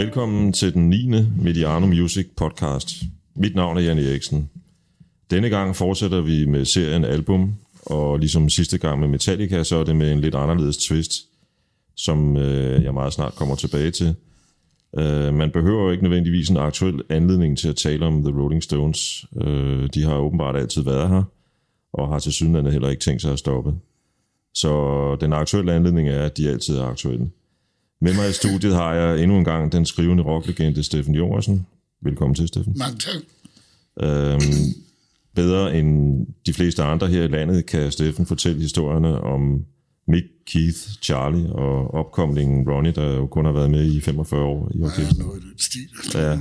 Velkommen til den 9. Mediano Music podcast. Mit navn er Jan Eriksen. Denne gang fortsætter vi med serien album, og ligesom sidste gang med Metallica, så er det med en lidt anderledes twist, som øh, jeg meget snart kommer tilbage til. Uh, man behøver jo ikke nødvendigvis en aktuel anledning til at tale om The Rolling Stones. Uh, de har åbenbart altid været her, og har til synligheden heller ikke tænkt sig at stoppe. Så den aktuelle anledning er, at de altid er aktuelle. Med mig i studiet har jeg endnu en gang den skrivende rocklegende Steffen Jorgensen. Velkommen til, Steffen. Mange tak. Øhm, bedre end de fleste andre her i landet kan Steffen fortælle historierne om Mick, Keith, Charlie og opkomlingen Ronnie, der jo kun har været med i 45 år i orkestret. Ja, noget i den stil. Ja.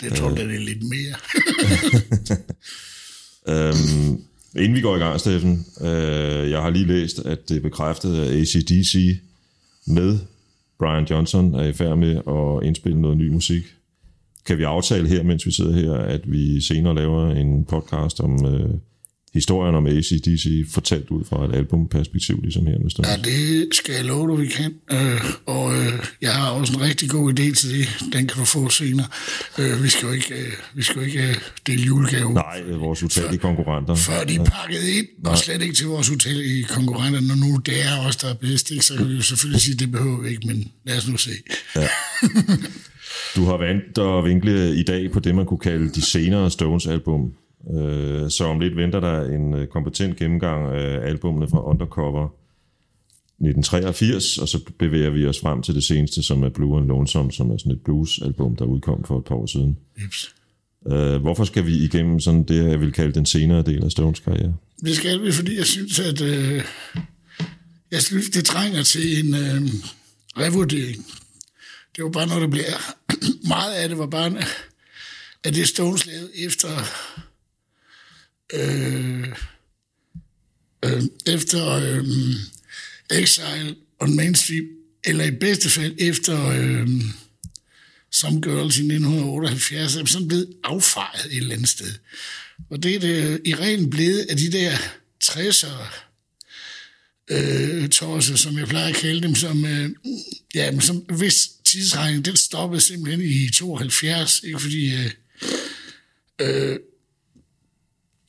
Det tror jeg, det er lidt mere. Øhm, inden vi går i gang, Steffen, øh, jeg har lige læst, at det er bekræftet, at ACDC med Brian Johnson er i færd med at indspille noget ny musik. Kan vi aftale her, mens vi sidder her, at vi senere laver en podcast om øh, historien om ACDC, fortalt ud fra et albumperspektiv, ligesom her med Stones? Ja, det skal jeg love dig, vi kan. Øh, og øh, jeg har også en rigtig god idé til det. Den kan du få senere. Øh, vi skal jo ikke, øh, vi skal jo ikke øh, dele julegave. Nej, vores utallige konkurrenter. Før de er pakket ind, og slet ikke til vores utallige konkurrenter. Når nu det er os, der er bedst, ikke, så kan vi jo selvfølgelig sige, at det behøver vi ikke, men lad os nu se. Ja. Du har vandt at vinkle i dag på det, man kunne kalde de senere Stones-album. Øh, Så om lidt venter der en øh, kompetent gennemgang af albumene fra Undercover 1983, og så bevæger vi os frem til det seneste, som er Blue and Lonesome, som er sådan et blues-album, der udkom for et par år siden. Jeps. Øh, Hvorfor skal vi igennem sådan det, jeg vil kalde den senere del af Stones karriere? Det skal vi, fordi jeg synes, at øh, jeg synes, det trænger til en øh, revurdering. Det var bare noget, der blev... Meget af det var bare, at det Stones lavede efter... Øh, øh, efter øh, Exile on Main Street, eller i bedste fald efter øh, Some Girls i 1978, er sådan blevet affejet et eller andet sted. Og det er det øh, i reglen blevet af de der 60'ere øh, torse, som jeg plejer at kalde dem, som, øh, ja, men som hvis tidsregning, den stoppede simpelthen i 72, ikke fordi øh, øh,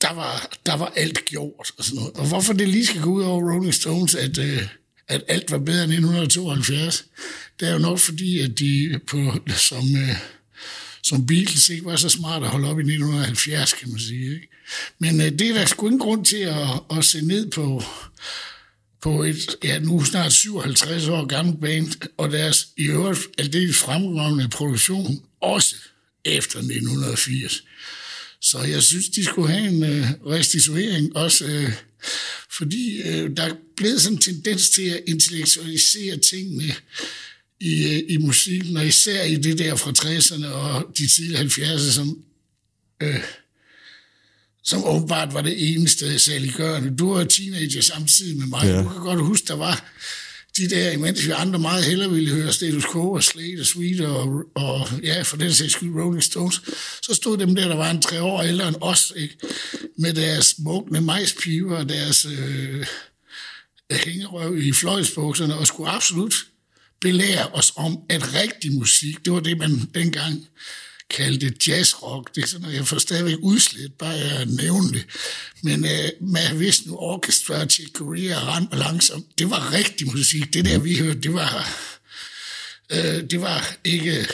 der, var, der var alt gjort og sådan noget. Og hvorfor det lige skal gå ud over Rolling Stones, at, øh, at alt var bedre end 1972, det er jo nok fordi, at de på, som, øh, som Beatles ikke var så smart at holde op i 1970, kan man sige. Ikke? Men øh, det er der sgu ingen grund til at, at se ned på, på et, ja, nu snart 57 år gammelt band, og deres i øvrigt aldeles fremragende produktion, også efter 1980. Så jeg synes, de skulle have en øh, restituering også, øh, fordi øh, der er blevet sådan en tendens til at intellektualisere tingene i, øh, i musikken, og især i det der fra 60'erne og de tidlige 70'erne, som, øh, som åbenbart var det eneste saliggørende. Du var teenager samtidig med mig. Ja. Du kan godt huske, der var de der, imens vi andre meget hellere ville høre Status Quo og Slade og Sweet og, og ja, for den sags skyld Rolling Stones, så stod dem der, der var en tre år ældre end os, ikke? med deres mugne majspiver og deres øh, hængerøv i fløjsbukserne, og skulle absolut belære os om, at rigtig musik, det var det, man dengang kaldte jazzrock. Det er sådan noget, jeg får stadigvæk udslet, bare jeg nævner det. Men øh, man vidste nu, orkestra til Korea rent langsomt. Det var rigtig musik. Det der, vi hørte, det var, øh, det var ikke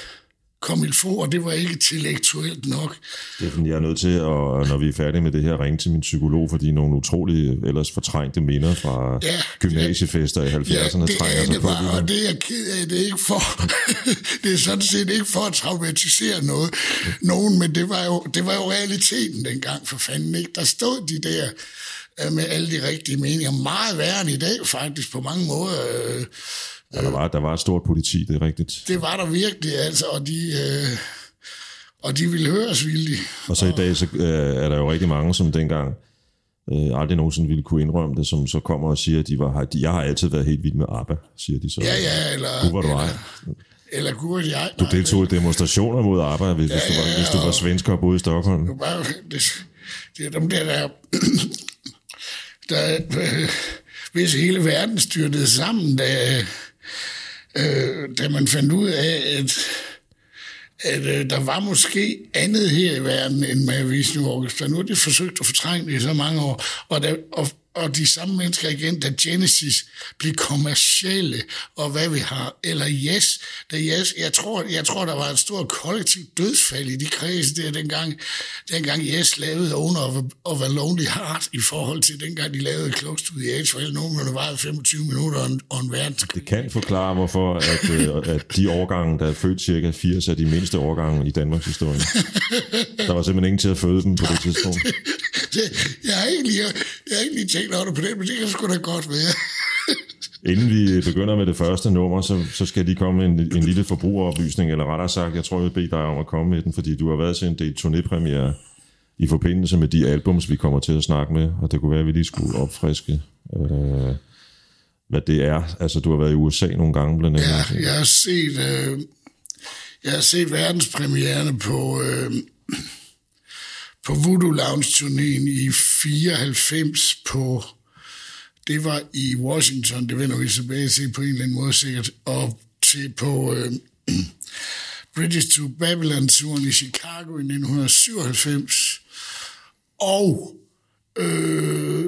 kom il få, og det var ikke intellektuelt nok. Steffen, jeg er nødt til, at, når vi er færdige med det her, ringe til min psykolog, fordi nogle utrolige, ellers fortrængte minder fra Ja, ja, gymnasiefester i 70'erne det trænger er sig det på. og det er jeg ked af. Det er, ikke for, det er sådan set ikke for at traumatisere noget, nogen, men det var, jo, det var jo realiteten dengang, for fanden ikke. Der stod de der øh, med alle de rigtige meninger. Meget værre end i dag, faktisk, på mange måder. Øh, Ja, der, var, der var et stort politi, det er rigtigt. Det var der virkelig, altså, og de, øh, og de ville høres vildt. Og så i dag så, øh, er der jo rigtig mange, som dengang øh, aldrig nogensinde ville kunne indrømme det, som så kommer og siger, at de var, de, jeg har altid været helt vild med ABBA, siger de så. Ja, ja, eller... Gud, hvor du ej. Eller gud, jeg... Du deltog i demonstrationer mod ABBA, hvis, ja, hvis, du var, hvis du var svensker og boede i Stockholm. Det, bare, det, det er dem der, der, der øh, hvis hele verden styrtede sammen, da, øh, da man fandt ud af, at at øh, der var måske andet her i verden end med Vision orkester. Nu har de forsøgt at fortrænge det i så mange år, og, der, og, og de samme mennesker igen, da Genesis blev kommercielle, og hvad vi har, eller Yes, da Yes, jeg tror, jeg tror der var et stort kollektivt dødsfald i de kredse der dengang, dengang Yes lavede Owner of, of a Lonely Heart i forhold til dengang de lavede Close to the Edge, for alle nogen, var 25 minutter og en, og en verdenskrig. Det kan forklare, hvorfor at, øh, at de årgange, der er født cirka 80, er de mindste årgange i Danmarks historie. Der var simpelthen ingen til at føde dem på det tidspunkt. jeg har egentlig, jeg, jeg har egentlig tænkt over det på det, men det kan sgu da godt være. Inden vi begynder med det første nummer, så, så skal de komme med en, en lille forbrugeroplysning, eller rettere sagt, jeg tror, jeg vil bede dig om at komme med den, fordi du har været til en del turnépremiere i forbindelse med de albums, vi kommer til at snakke med, og det kunne være, at vi lige skulle opfriske, øh, hvad det er. Altså, du har været i USA nogle gange, blandt andet. Ja, jeg har set, øh, jeg har set verdenspremierne på, øh, på Voodoo Lounge turnéen i 94 på, det var i Washington, det vender vi tilbage til på en eller anden måde sikkert, og til på øh, British to Babylon-turen i Chicago i 1997. Og øh,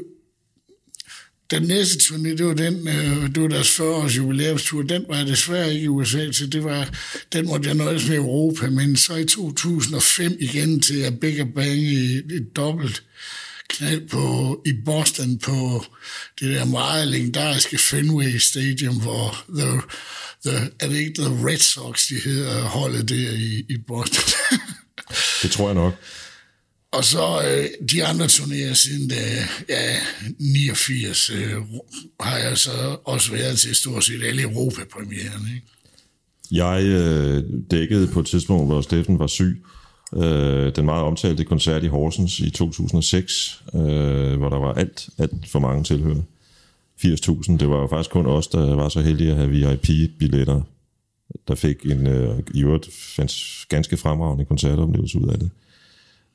den næste turné, det var, den, øh, det var deres 40-års jubilæumstur. Den var jeg desværre ikke i USA til. Det var, den måtte jeg nøjes med Europa. Men så i 2005 igen til at Big Bang i et dobbelt knald på, i Boston på det der meget legendariske Fenway Stadium, hvor the, the, er det ikke The Red Sox, de hedder holdet der i, i Boston? det tror jeg nok. Og så øh, de andre turnéer siden da, ja, 89 øh, har jeg så også været til stort set alle Europa-premieren. Ikke? Jeg øh, dækkede på et tidspunkt, hvor Steffen var syg, øh, den meget omtalte koncert i Horsens i 2006, øh, hvor der var alt, alt for mange tilhører. 80.000. Det var jo faktisk kun os, der var så heldige at have VIP-billetter, der fik en øh, i øvrigt ganske fremragende koncertoplevelse ud af det.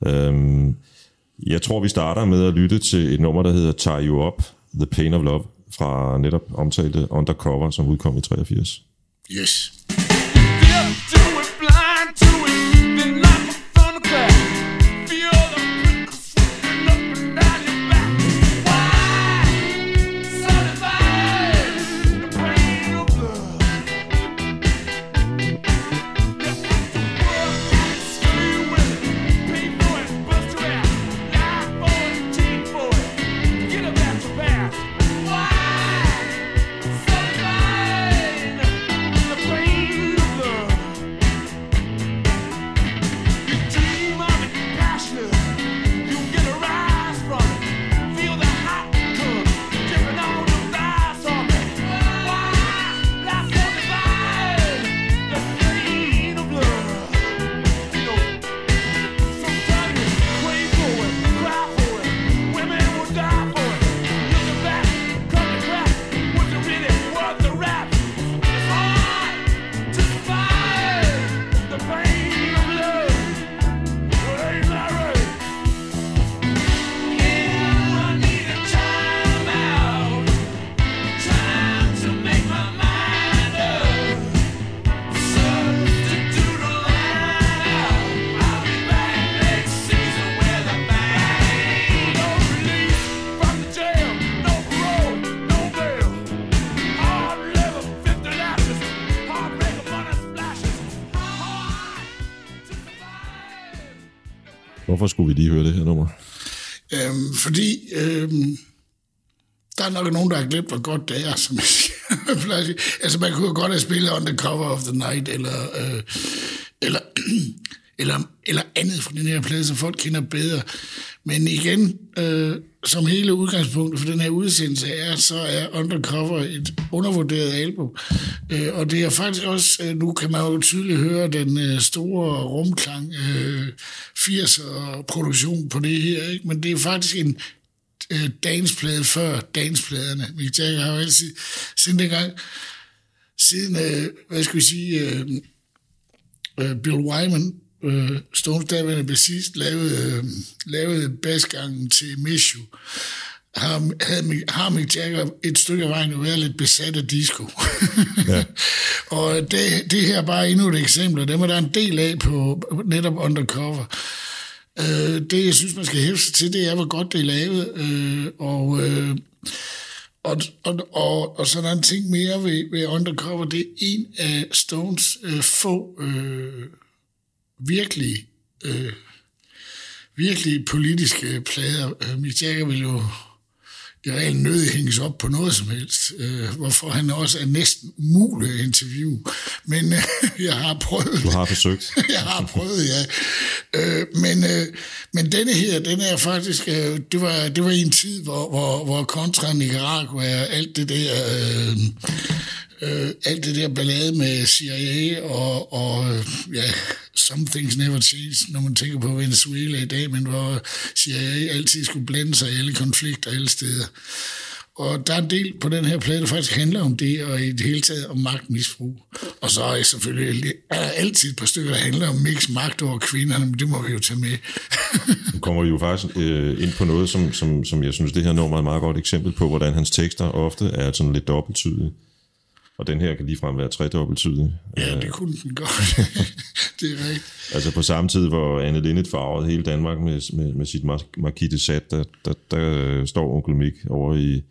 Øhm, jeg tror, vi starter med at lytte til et nummer, der hedder Tie You Up, The Pain of Love, fra netop omtalte Undercover, som udkom i 83. Yes. Lige høre det her nummer? Øhm, fordi øhm, der er nok nogen, der har glemt, hvor godt det er, som jeg siger. altså, man kunne godt have spillet On the Cover of the Night, eller, øh, eller, eller, eller andet fra den her plade, som folk kender bedre. Men igen, øh, som hele udgangspunktet for den her udsendelse er, så er Undercover et undervurderet album. Øh, og det er faktisk også, øh, nu kan man jo tydeligt høre den øh, store rumklang, øh, 80'er produktion på det her, ikke? men det er faktisk en øh, dansplade før danspladerne. Mick Jagger har jo altid, siden dengang, siden, øh, hvad skal vi sige, øh, øh, Bill Wyman øh, Stones daværende bassist lavede, øh, lavede basgangen til Miss You. har, havde, har Mick Jagger et stykke af vejen været lidt besat af disco. Ja. og det, det her er bare endnu et eksempel, og dem er der en del af på netop Undercover. Øh, det, jeg synes, man skal hæve sig til, det er, hvor godt det er lavet. Øh, og, øh, og, og, og, og så er der en ting mere ved, ved Undercover. Det er en af Stones øh, få øh, virkelig øh, virkelig politiske plader. Øh, Mick Jagger vil jo i regel nødig hænges op på noget som helst, øh, hvorfor han også er næsten umulig at interviewe. Men øh, jeg har prøvet. Du har forsøgt. jeg har prøvet, ja. Øh, men, øh, men denne her, den er faktisk, øh, det, var, det var i en tid, hvor, hvor, hvor kontra Nicaragua, alt det der... Øh, øh, alt det der ballade med CIA og, og ja, some things never change, når man tænker på Venezuela i dag, men hvor CIA altid skulle blande sig i alle konflikter alle steder. Og der er en del på den her plade, der faktisk handler om det, og i det hele taget om magtmisbrug. Og så er selvfølgelig er der altid et par stykker, der handler om mix magt over kvinderne, men det må vi jo tage med. nu kommer vi jo faktisk øh, ind på noget, som, som, som jeg synes, det her nummer er et meget godt eksempel på, hvordan hans tekster ofte er sådan lidt dobbelttydige. Og den her kan ligefrem være tredobbelttydig. Ja, det kunne den godt. det er rigtigt. Altså på samme tid, hvor Anne Linnet farvede hele Danmark med, med, med sit Marquis Sade, der, der, der står onkel Mick over i...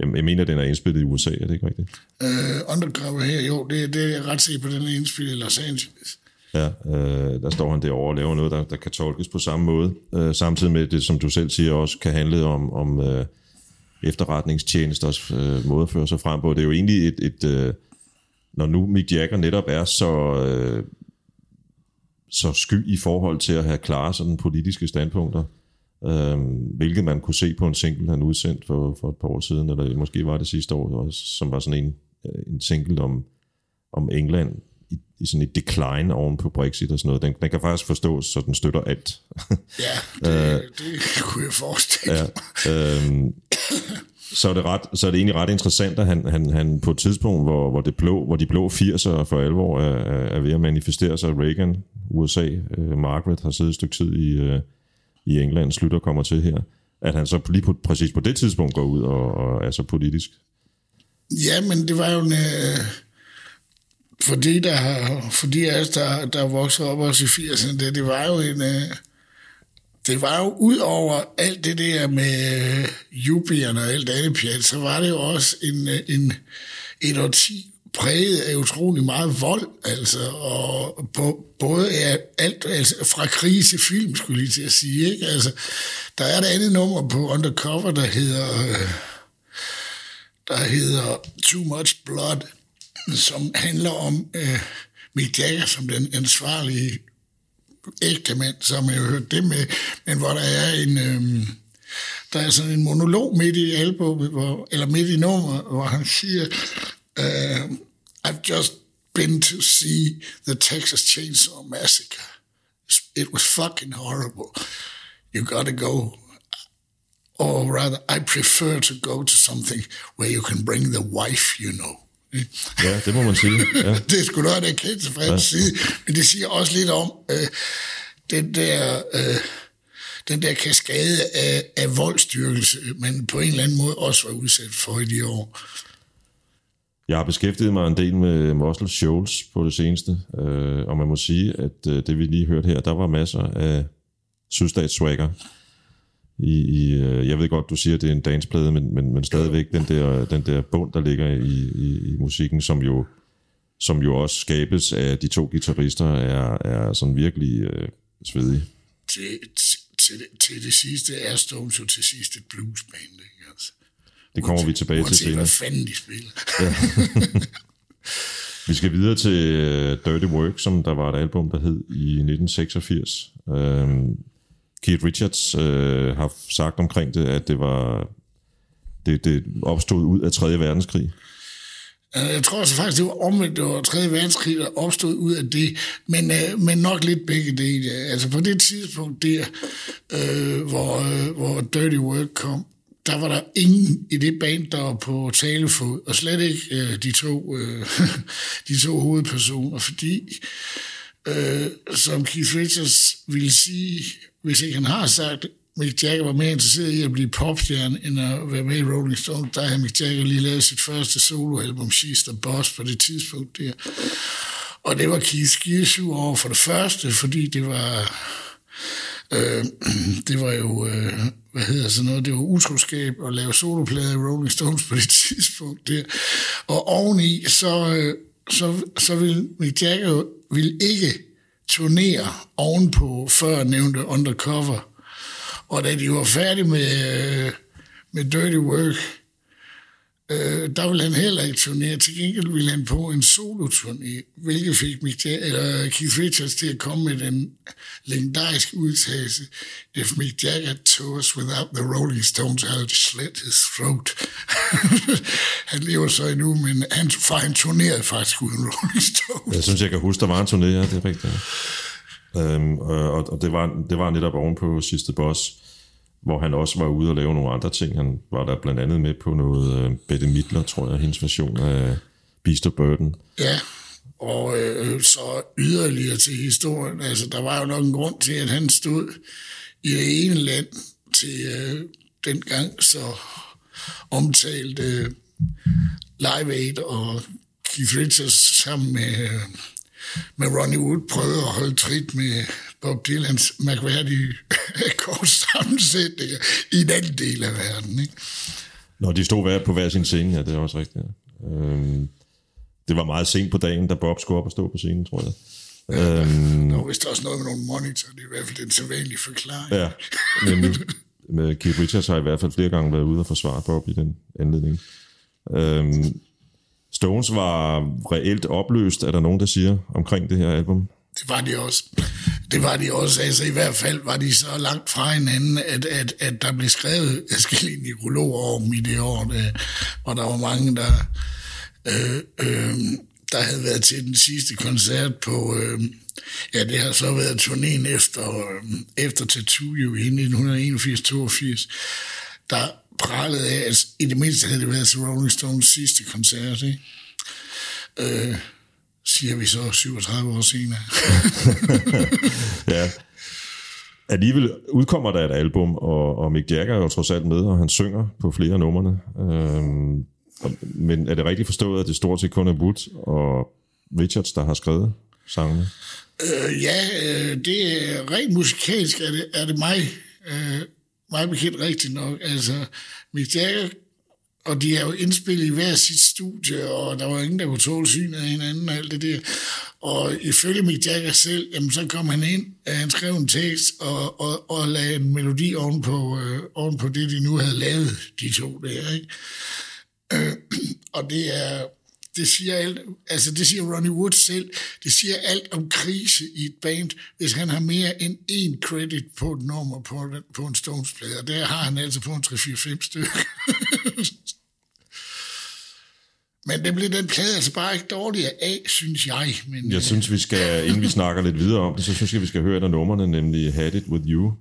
Jeg mener, den er indspillet i USA, er det ikke rigtigt? Uh, Undercover her, jo, det, det er jeg ret sikker på, den er indspillet i Los Angeles. Ja, øh, der står han derovre og laver noget, der, der kan tolkes på samme måde. Øh, samtidig med det, som du selv siger, også kan handle om, om øh, efterretningstjenesters øh, måde at føre sig frem på. Det er jo egentlig et, et øh, når nu Mick Jagger netop er så, øh, så sky i forhold til at have klare sådan politiske standpunkter, øh, hvilket man kunne se på en single, han udsendte for, for et par år siden, eller måske var det sidste år, som var sådan en, øh, en single om, om England i, sådan et decline oven på Brexit og sådan noget. Den, den kan faktisk forstås, så den støtter alt. ja, det, øh, det kunne jeg forestille ja, øh, så er det, ret, så er det egentlig ret interessant, at han, han, han på et tidspunkt, hvor, hvor, det blå, hvor de blå 80'er for alvor er, er ved at manifestere sig, Reagan, USA, uh, Margaret har siddet et stykke tid i, uh, i England, slutter kommer til her, at han så lige på, præcis på det tidspunkt går ud og, og er så politisk. Ja, men det var jo en for fordi der, fordi os, der, der voksede op også i 80'erne, det, det var jo en... Øh, det var jo ud over alt det der med øh, jubierne og alt andet pjat, så var det jo også en, øh, en, et årti præget af utrolig meget vold, altså, og på, både af alt, altså fra krig til film, skulle jeg lige til at sige, ikke? Altså, der er et andet nummer på Undercover, der hedder, der hedder Too Much Blood, som handler om øh, Mick Jagger som den ansvarlige ægte mand, som jeg har hørt det med, men hvor der er en... Øh, der er sådan en monolog midt i albumet, hvor, eller midt i nummeret, hvor han siger, uh, I've just been to see the Texas Chainsaw Massacre. It was fucking horrible. You gotta go. Or rather, I prefer to go to something where you can bring the wife, you know. Ja, det må man sige. Ja. det er sgu noget, der erkendelse fra ja. side. Men det siger også lidt om øh, den der... Øh, den der kaskade af, af voldstyrkelse, men på en eller anden måde også var udsat for i de år. Jeg har beskæftiget mig en del med Muscle Shoals på det seneste, øh, og man må sige, at øh, det vi lige hørte her, der var masser af sydstatsswagger i, i, øh, jeg ved godt, du siger, at det er en dansplade, men, men, men stadigvæk den der, den der bund, der ligger i, i, i musikken, som jo, som jo også skabes af de to guitarister, er, er sådan virkelig øh, svedige. Til, til, til det sidste er Stones jo til sidst et bluesband, ikke? Altså, det kommer vi tilbage til senere. Hvad fanden de spiller. Ja. vi skal videre til uh, Dirty Work, som der var et album, der hed i 1986. Øhm, Keith Richards øh, har sagt omkring det, at det var det, det opstod ud af 3. verdenskrig. Øh, jeg tror altså faktisk, det var omvendt, det var 3. verdenskrig, der opstod ud af det, men, øh, men nok lidt begge dele. Altså på det tidspunkt der, øh, hvor, øh, hvor Dirty Work kom, der var der ingen i det band, der var på talefod, og slet ikke øh, de, to, øh, de to hovedpersoner, fordi, øh, som Keith Richards ville sige hvis ikke han har sagt Mick Jagger var mere interesseret i at blive popstjerne, end at være med i Rolling Stone, Der havde Mick Jagger lige lavet sit første soloalbum, She's the Boss, på det tidspunkt der. Og det var Keith skidesur over for det første, fordi det var... Øh, det var jo, øh, hvad hedder sådan noget, det var utroskab at lave soloplader i Rolling Stones på det tidspunkt der. Og oveni, så, øh, så, så ville Mick Jagger ville ikke turnere ovenpå før nævnte Undercover. Og da de var færdige med, øh, med Dirty Work, øh, der ville han heller ikke turnere. Til gengæld ville han på en soloturné, hvilket fik Mick eller Keith Richards til at komme med den legendariske udtalelse, If Mick Jagger tours without the Rolling Stones, I'll slit his throat. han lever så endnu, men han, for han turnerede faktisk uden Rolling Stones. Jeg synes, jeg kan huske, der var en turné, ja, det er rigtigt. Øhm, og, og det, var, det var netop oven på sidste boss, hvor han også var ude og lave nogle andre ting. Han var der blandt andet med på noget uh, Bette Midler, tror jeg, hendes version af Beast of Burden. Ja, og øh, så yderligere til historien. Altså, der var jo nok en grund til, at han stod i det ene land til øh, dengang så omtalt øh, Live Aid og Keith Richards sammen med, øh, med Ronnie Wood prøvede at holde trit med Bob Dylans mærkværdige akkordssammensætninger i en anden del af verden. Ikke? Når de stod hver på hver sin scene, ja, det er også rigtigt. Ja. Øhm, det var meget sent på dagen, da Bob skulle op og stå på scenen, tror jeg. Ja, øhm, der var vist også noget med nogle monitor, det er i hvert fald den sædvanlige forklaring. Ja, men med Keith Richards har i hvert fald flere gange været ude og forsvare Bob i den anledning. Øhm, Stones var reelt opløst, er der nogen, der siger, omkring det her album? Det var de også. Det var de også. Altså i hvert fald var de så langt fra hinanden, at, at, at der blev skrevet forskellige nekrologer om i det år, der, og der var mange, der, øh, øh, der havde været til den sidste koncert på, øh, ja det har så været turnéen efter, øh, efter Tattoo jo i 1981-82, der pralede af, at i det mindste havde det været til Rolling Stones sidste koncert, ikke? Øh, siger vi så 37 år senere. ja. Alligevel udkommer der et album, og, og Mick Jagger er jo trods alt med, og han synger på flere af numrene. Øhm, men er det rigtigt forstået, at det stort set kun er Wood og Richards, der har skrevet sangene? Øh, ja, øh, det er rent musikalsk, er det, er det mig, øh, mig bekendt rigtigt nok. Altså, Mick Jagger og de er jo indspillet i hver sit studie, og der var ingen, der kunne tåle synet af hinanden og alt det der. Og ifølge Mick Jagger selv, jamen, så kom han ind, og han skrev en tekst og, og, og lagde en melodi ovenpå, øh, ovenpå det, de nu havde lavet, de to der. Ikke? Øh, og det er, det siger alt, altså det siger Ronnie Wood selv, det siger alt om krise i et band, hvis han har mere end én credit på et nummer på, på en Stones-plade, og der har han altså på en 3-4-5 stykker. Men det blev den plade altså bare ikke dårligere af, synes jeg. Men, jeg synes, vi skal, inden vi snakker lidt videre om det, så synes jeg, vi skal høre et af numrene, nemlig Had It With You.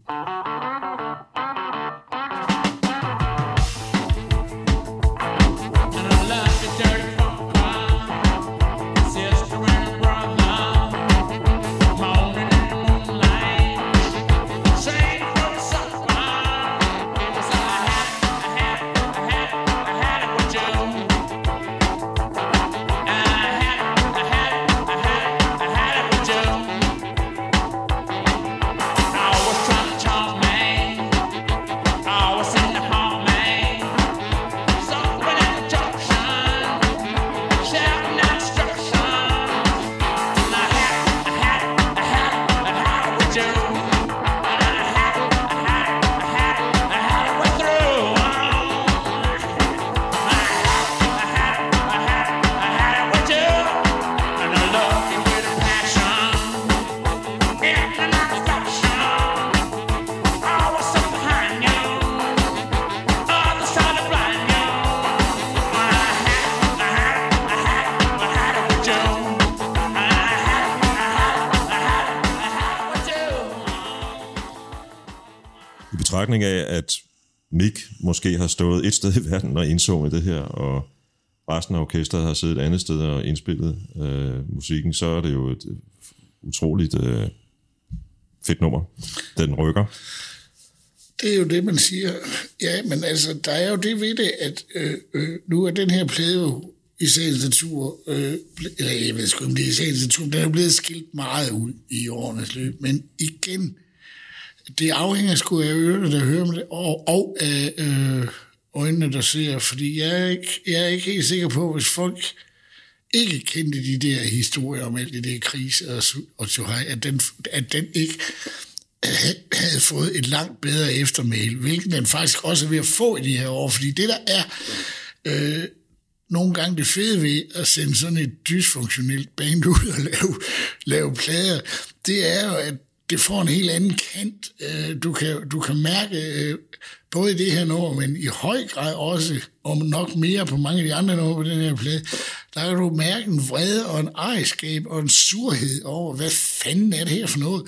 Betragtning af, at Mick måske har stået et sted i verden og indsunget det her, og resten af orkestret har siddet et andet sted og indspillet øh, musikken, så er det jo et utroligt øh, fedt nummer. Den rykker. Det er jo det, man siger. Ja, men altså, der er jo det ved det, at øh, øh, nu er den her plade jo i sagens natur, øh, eller jeg ved sgu, om det er i sagens natur, den er blevet skilt meget ud i årenes løb. Men igen, det afhænger sgu af ørerne, der hører med det, og, og af øh, øjnene, der ser, fordi jeg er, ikke, jeg er ikke helt sikker på, hvis folk ikke kendte de der historier om alt det der krise og, og Shuhai, at den, at den ikke havde fået et langt bedre eftermæl, hvilket den faktisk også er ved at få i de her år, fordi det der er øh, nogle gange det fede ved at sende sådan et dysfunktionelt band ud og lave, lave plader, det er jo, at det får en helt anden kant. Øh, du kan, du kan mærke, øh, både i det her nummer, men i høj grad også, og nok mere på mange af de andre numre på den her plade, der kan du mærke en vrede og en ejerskab og en surhed over, hvad fanden er det her for noget,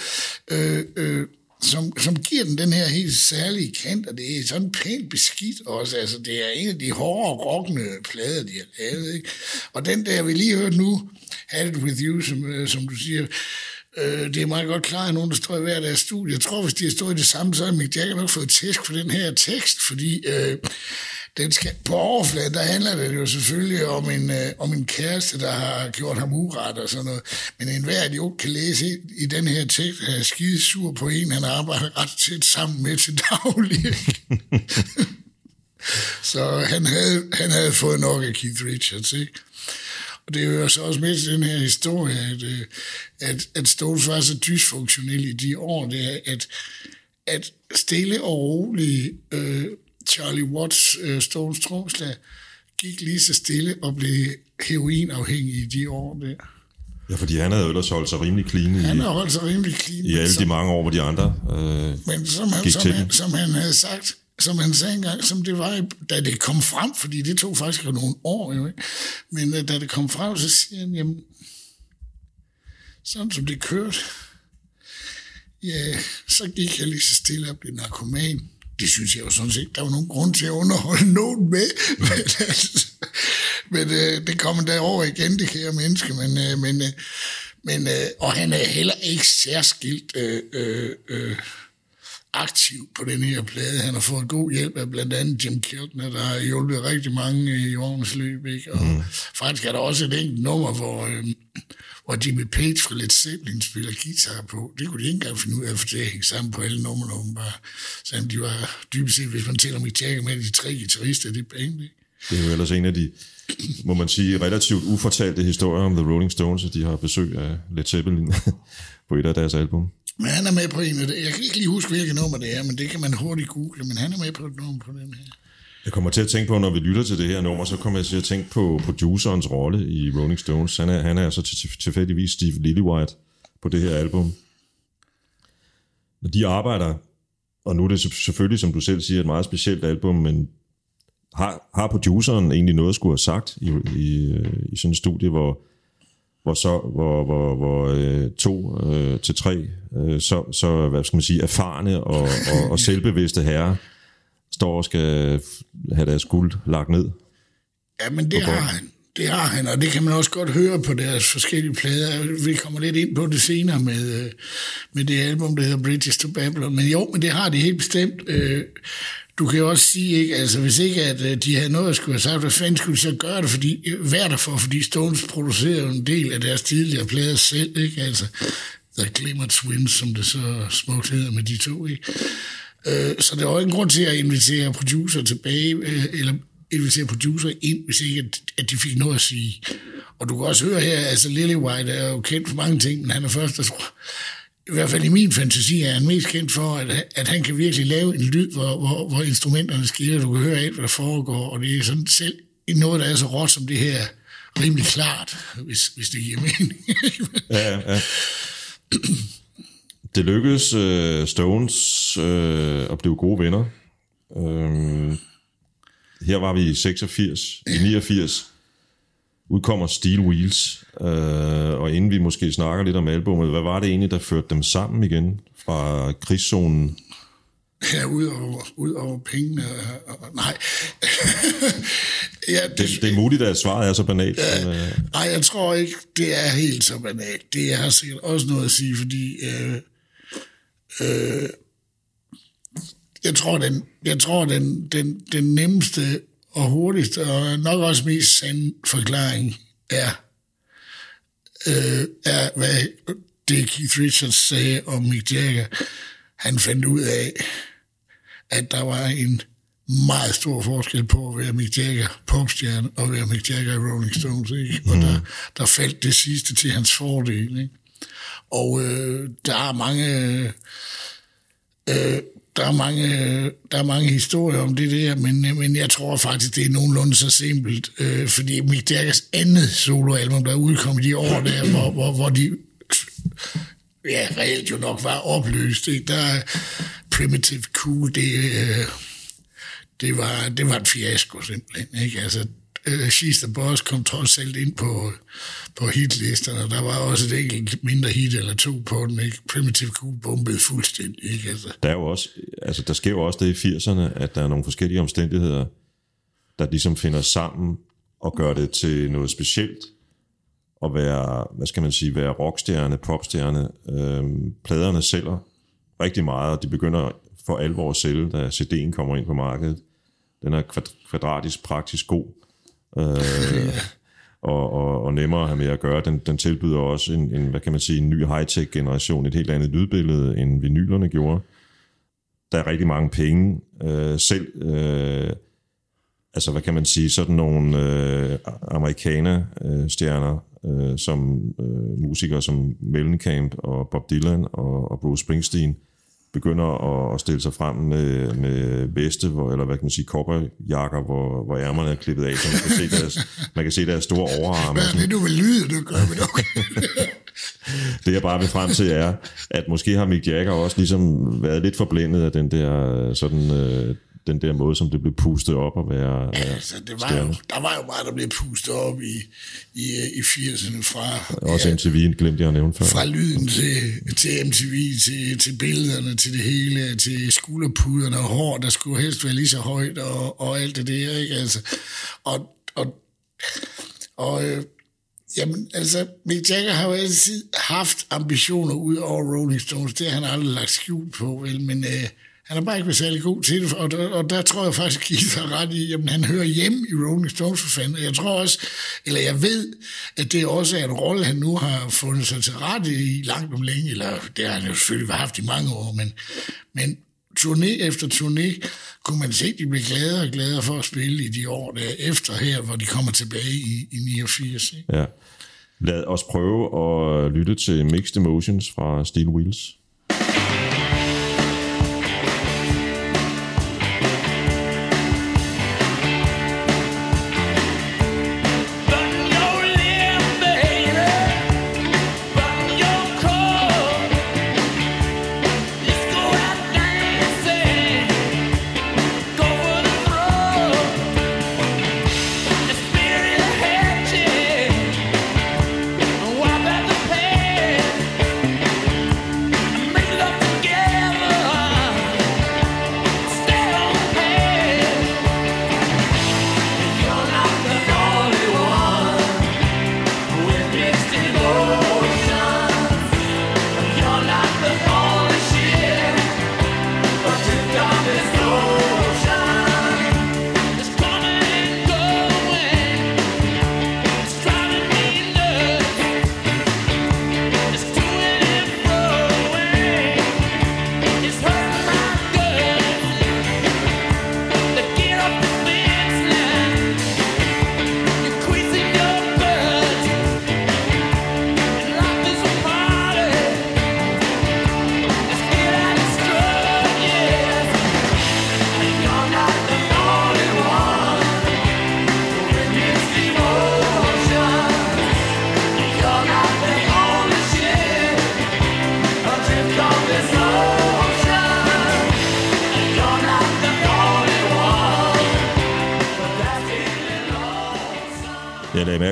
øh, øh, som, som giver den den her helt særlige kant, og det er sådan pænt beskidt også. Altså, det er en af de hårde, rockende plader, de har lavet. Ikke? Og den der, vi lige hørte nu, Had It With You, som, øh, som du siger, Øh, det er meget godt klart, at nogen, der står i hver deres studie. Jeg tror, hvis de har stået i det samme, så har Mick Jagger nok fået tæsk for den her tekst, fordi øh, den skal, på overfladen, der handler det jo selvfølgelig om en, øh, om en kæreste, der har gjort ham uret og sådan noget. Men enhver idiot kan læse i, i den her tekst, at er skide sur på en, han arbejder ret tæt sammen med til daglig. så han havde, han havde fået nok af Keith Richards, ikke? Og det hører så også med til den her historie, at, øh, at, at Stones var så dysfunktionel i de år, det er, at, at stille og roligt uh, Charlie Watts, uh, Stones tromslag, gik lige så stille og blev heroinafhængig i de år der. Ja, fordi han havde ellers holdt sig rimelig clean i, han har holdt sig rimelig clean, i alle som, de mange år, hvor de andre øh, Men som han, som, han, som han havde sagt, som han sagde engang, som det var, da det kom frem, fordi det tog faktisk nogle år, jo, ikke? men uh, da det kom frem, så siger han, jamen, sådan som det kørte, ja, så gik jeg lige så stille og blev narkoman. Det synes jeg jo sådan set, der var nogen grund til at underholde nogen med. men altså, men uh, det kommer derover igen, det kære menneske. Men, uh, men, uh, men, uh, og han er heller ikke særskilt... Uh, uh, uh, aktiv på den her plade. Han har fået god hjælp af blandt andet Jim Keltner, der har hjulpet rigtig mange i årens løb. Ikke? Og mm. faktisk er der også et enkelt nummer, hvor, øh, hvor Jimmy Page fra Led Zeppelin spiller guitar på. Det kunne de ikke engang finde ud af, for det hængte sammen på alle numrene bare. Så de var dybest set, hvis man tæller Mick Jagger med de tre guitarister det band. Ikke? Det er jo ellers en af de, må man sige, relativt ufortalte historier om The Rolling Stones, at de har besøg af Led Zeppelin på et af deres album. Men han er med på en af det. Jeg kan ikke lige huske, hvilket nummer det er, men det kan man hurtigt google, men han er med på et nummer på den her. Jeg kommer til at tænke på, når vi lytter til det her nummer, så kommer jeg til at tænke på producerens rolle i Rolling Stones. Han er, han er altså tilfældigvis Steve Lillywhite på det her album. Når de arbejder, og nu er det selvfølgelig, som du selv siger, et meget specielt album, men har, har produceren egentlig noget at skulle have sagt i, i, øh, i sådan et studie, hvor hvor så hvor, hvor, hvor øh, to øh, til tre øh, så, så hvad skal man sige erfarne og, og, og selvbevidste herrer står og skal have deres guld lagt ned. Ja, men det har han. Det har han, og det kan man også godt høre på deres forskellige plader. Vi kommer lidt ind på det senere med, øh, med det album, der hedder Bridges to Babylon. Men jo, men det har de helt bestemt. Øh, du kan jo også sige, ikke, altså hvis ikke at øh, de havde noget at skulle have sagt, hvad fanden skulle de så gøre det, fordi, øh, hvad der for, fordi Stones producerer en del af deres tidligere plader selv, ikke, altså The Glimmer Twins, som det så smukt hedder med de to, ikke. Øh, så der var ingen grund til at invitere producer tilbage, øh, eller invitere producer ind, hvis ikke at, at de fik noget at sige. Og du kan også høre her, altså Lily White er jo kendt for mange ting, men han er først, der tror, i hvert fald i min fantasi er han mest kendt for, at, at han kan virkelig lave en lyd, hvor, hvor, hvor instrumenterne skiller, du kan høre alt, hvad der foregår, og det er sådan selv noget, der er så råt som det her, rimelig klart, hvis, hvis det giver mening. ja, ja. Det lykkedes uh, Stones uh, at blive gode venner. Uh, her var vi i 86, i 89 udkommer Steel Wheels, øh, og inden vi måske snakker lidt om albumet, hvad var det egentlig, der førte dem sammen igen fra krigszonen? Ja, ud over, ud over pengene. Nej. ja, det, det, det er muligt, at svaret er så banalt. Ja, men, øh... Nej, jeg tror ikke, det er helt så banalt. Det har sikkert også noget at sige, fordi øh, øh, jeg tror, den, jeg tror den, den, den nemmeste og hurtigste og nok også mest sande forklaring er, øh, er hvad det Keith Richards sagde om Mick Jagger. Han fandt ud af, at der var en meget stor forskel på at være Mick Jagger popstjerne og være Mick Jagger i Rolling Stones. Ikke? Og der, der faldt det sidste til hans fordel. Ikke? Og øh, der er mange... Øh, der er, mange, der er mange historier om det der, men, men jeg tror faktisk, det er nogenlunde så simpelt, øh, fordi Mick Jaggers andet soloalbum, der er udkommet i år, der, hvor, hvor, hvor de ja, reelt jo nok var opløst, ikke? der er Primitive Cool, det, øh, det, var, det var en fiasko simpelthen. Ikke? Altså, øh, She's the Boss kom trods alt ind på, på hitlisterne, og der var også et enkelt mindre hit eller to på den, ikke? Primitive Cool bombede fuldstændig, ikke? Altså. Der, er jo også, altså, der sker jo også det i 80'erne, at der er nogle forskellige omstændigheder, der ligesom finder sammen og gør det til noget specielt at være, hvad skal man sige, være rockstjerne, popstjerne. Øhm, pladerne sælger rigtig meget, og de begynder for alvor at sælge, da CD'en kommer ind på markedet. Den er kvadratisk, praktisk god øh, og, og, og nemmere at have med at gøre. Den, den tilbyder også en, en, hvad kan man sige, en ny high-tech generation, et helt andet lydbillede, end vinylerne gjorde. Der er rigtig mange penge. Øh, selv, øh, altså hvad kan man sige, sådan nogle øh, amerikaner-stjerner, øh, som øh, musikere som Mellencamp og Bob Dylan og, og Bruce Springsteen, begynder at, at stille sig frem med, med veste, hvor, eller hvad kan man sige, kopperjakker, hvor, hvor ærmerne er klippet af, så man kan se deres, man kan se deres store overarme. Hvad er det, du vil lyde, du gør med det jeg bare vil frem til er, at måske har Mick Jagger også ligesom været lidt forblændet af den der sådan øh, den der måde, som det blev pustet op og være altså, det var jo, Der var jo meget, der blev pustet op i, i, i 80'erne fra... Også ja, MTV, glemte jeg at nævne før. Fra lyden til, til MTV, til, til billederne, til det hele, til skulderpuderne og hår, der skulle helst være lige så højt og, og alt det der, ikke? Altså, og, og, og øh, Jamen, altså, Mick Jagger har jo altid haft ambitioner ud over Rolling Stones. Det har han aldrig lagt skjul på, vel? Men øh, han har bare ikke været særlig god til det, og der, og der tror jeg faktisk, at Keith har ret i, at han hører hjem i Rolling Stones for fanden. Jeg tror også, eller jeg ved, at det også er en rolle, han nu har fundet sig til rette i langt om længe, eller det har han jo selvfølgelig haft i mange år, men, men turné efter turné, kunne man se, at de blev gladere og gladere for at spille i de år der efter her, hvor de kommer tilbage i, i 89. Ikke? Ja. Lad os prøve at lytte til Mixed Emotions fra Steel Wheels.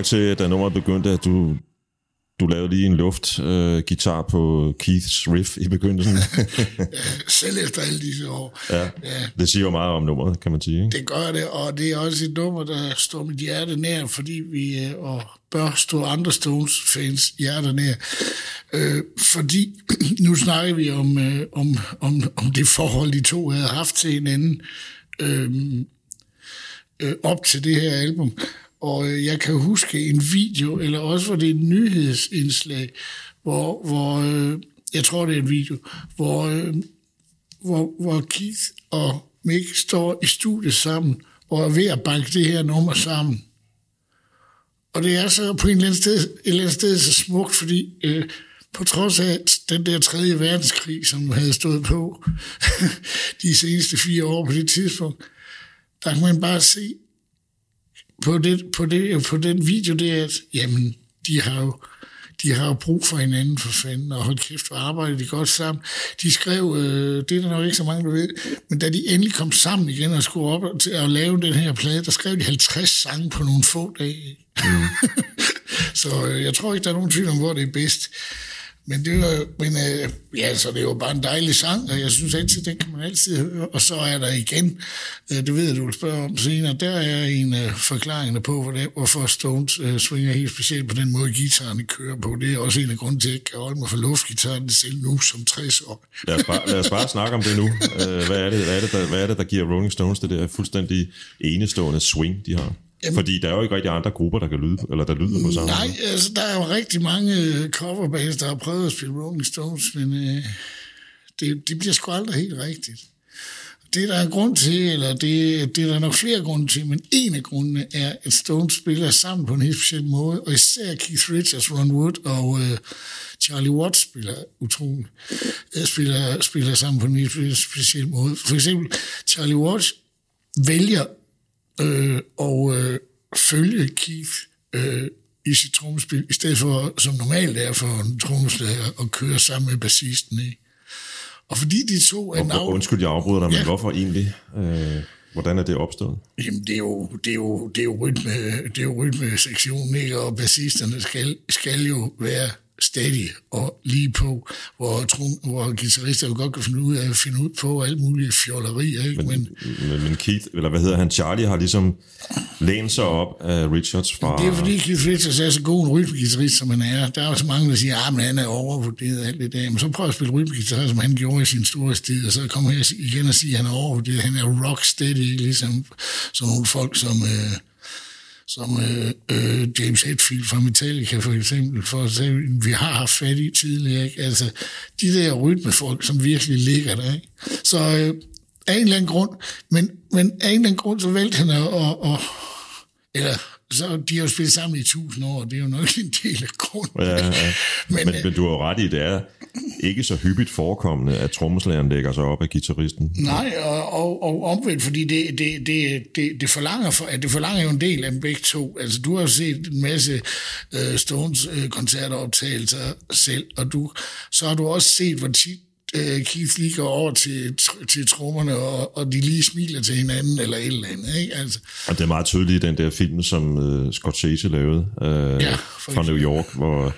Mærke til, at da nummeret begyndte, at du, du lavede lige en luft øh, på Keiths riff i begyndelsen. Selv efter alle disse år. ja, ja, det siger jo meget om nummeret, kan man sige. Ikke? Det gør det, og det er også et nummer, der står mit hjerte nær, fordi vi øh, og bør stå andre Stones-fans hjerte nær. Øh, fordi nu snakker vi om, øh, om, om, om det forhold, de to havde haft til hinanden øh, øh, op til det her album. Og øh, jeg kan huske en video, eller også var det et nyhedsindslag, hvor, hvor øh, jeg tror, det er en video, hvor, øh, hvor, hvor Keith og Mick står i studiet sammen og er ved at banke det her nummer sammen. Og det er så på en eller anden sted, et eller andet sted så smukt, fordi øh, på trods af den der tredje verdenskrig, som havde stået på de seneste fire år på det tidspunkt, der kan man bare se på, det, på, det, på den video, det er, at jamen, de har jo de har jo brug for hinanden for fanden, og hold kæft, hvor arbejder de godt sammen. De skrev, øh, det er der nok ikke så mange, der ved, men da de endelig kom sammen igen og skulle op til at lave den her plade, der skrev de 50 sange på nogle få dage. Mm. så øh, jeg tror ikke, der er nogen tvivl om, hvor det er bedst. Men det var, men øh, ja, så det var bare en dejlig sang, og jeg synes altid, den kan man altid høre. Og så er der igen, øh, det ved jeg, du vil spørge om senere, der er en øh, forklaring på, hvordan, hvorfor Stones øh, svinger helt specielt på den måde, gitaren kører på. Det er også en af grunden til, at jeg kan holde mig for luftgitaren selv nu som 60 år. lad, os bare, lad os bare snakke om det nu. Øh, hvad, er det, hvad, er det, der, hvad er det, der giver Rolling Stones det der fuldstændig enestående swing, de har? Jamen, Fordi der er jo ikke rigtig andre grupper, der kan lyde, eller der lyder på samme Nej, altså der er jo rigtig mange coverbands, der har prøvet at spille Rolling Stones, men øh, det, det bliver sgu aldrig helt rigtigt. Det der er grund til, eller det, det er der nok flere grunde til, men en af grundene er, at Stones spiller sammen på en helt speciel måde, og især Keith Richards, Ron Wood og øh, Charlie Watts spiller utroligt, øh, spiller, spiller sammen på en helt speciel måde. For eksempel, Charlie Watts vælger øh, og øh, følge Keith øh, i sit trommespil, i stedet for, som normalt er for en trommeslager, at køre sammen med bassisten. Ikke? Og fordi de to er... Og, undskyld, jeg afbryder dig, men ja. hvorfor egentlig? Øh, hvordan er det opstået? Jamen, det er jo, det er jo, det er jo, rytme, det er jo rytmesektionen, ikke? og bassisterne skal, skal jo være stadig og lige på, hvor, trum, hvor guitarister jo godt kan finde ud af at finde ud på alle mulige fjollerier. Ikke? Men, men, men Keith, eller hvad hedder han, Charlie har ligesom lænet sig op af Richards fra... Det er fordi Keith Richards er så god en rytmegitarrist, som han er. Der er jo så mange, der siger, at ah, han er overvurderet alt det der. Men så prøv at spille rytmegitar, som han gjorde i sin store sted, og så kommer jeg igen og siger, at han er overvurderet. Han er rock steady, ligesom sådan nogle folk, som... Øh, som øh, øh, James Hetfield fra Metallica for eksempel, for at sige, vi har haft fat i tidligere. Ikke? Altså, de der rytmefolk, som virkelig ligger der. Ikke? Så øh, af en eller anden grund, men, men af en eller anden grund, så valgte han at, at, at eller så de har jo spillet sammen i tusind år, det er jo nok en del af grunden. Ja, ja. Men, men, men du har jo ret i, det er ikke så hyppigt forekommende, at trommeslageren lægger sig op af guitaristen. Nej, og, og, og omvendt, fordi det, det, det, det, det, forlanger for, det forlanger jo en del af dem begge to. Altså, du har jo set en masse uh, Stones-koncerteroptagelser selv, og du, så har du også set, hvor tit uh, Keith lige går over til, til trommerne, og, og de lige smiler til hinanden, eller et eller andet. Ikke? Altså. Og det er meget tydeligt i den der film, som uh, Scorsese lavede uh, ja, fra New York, hvor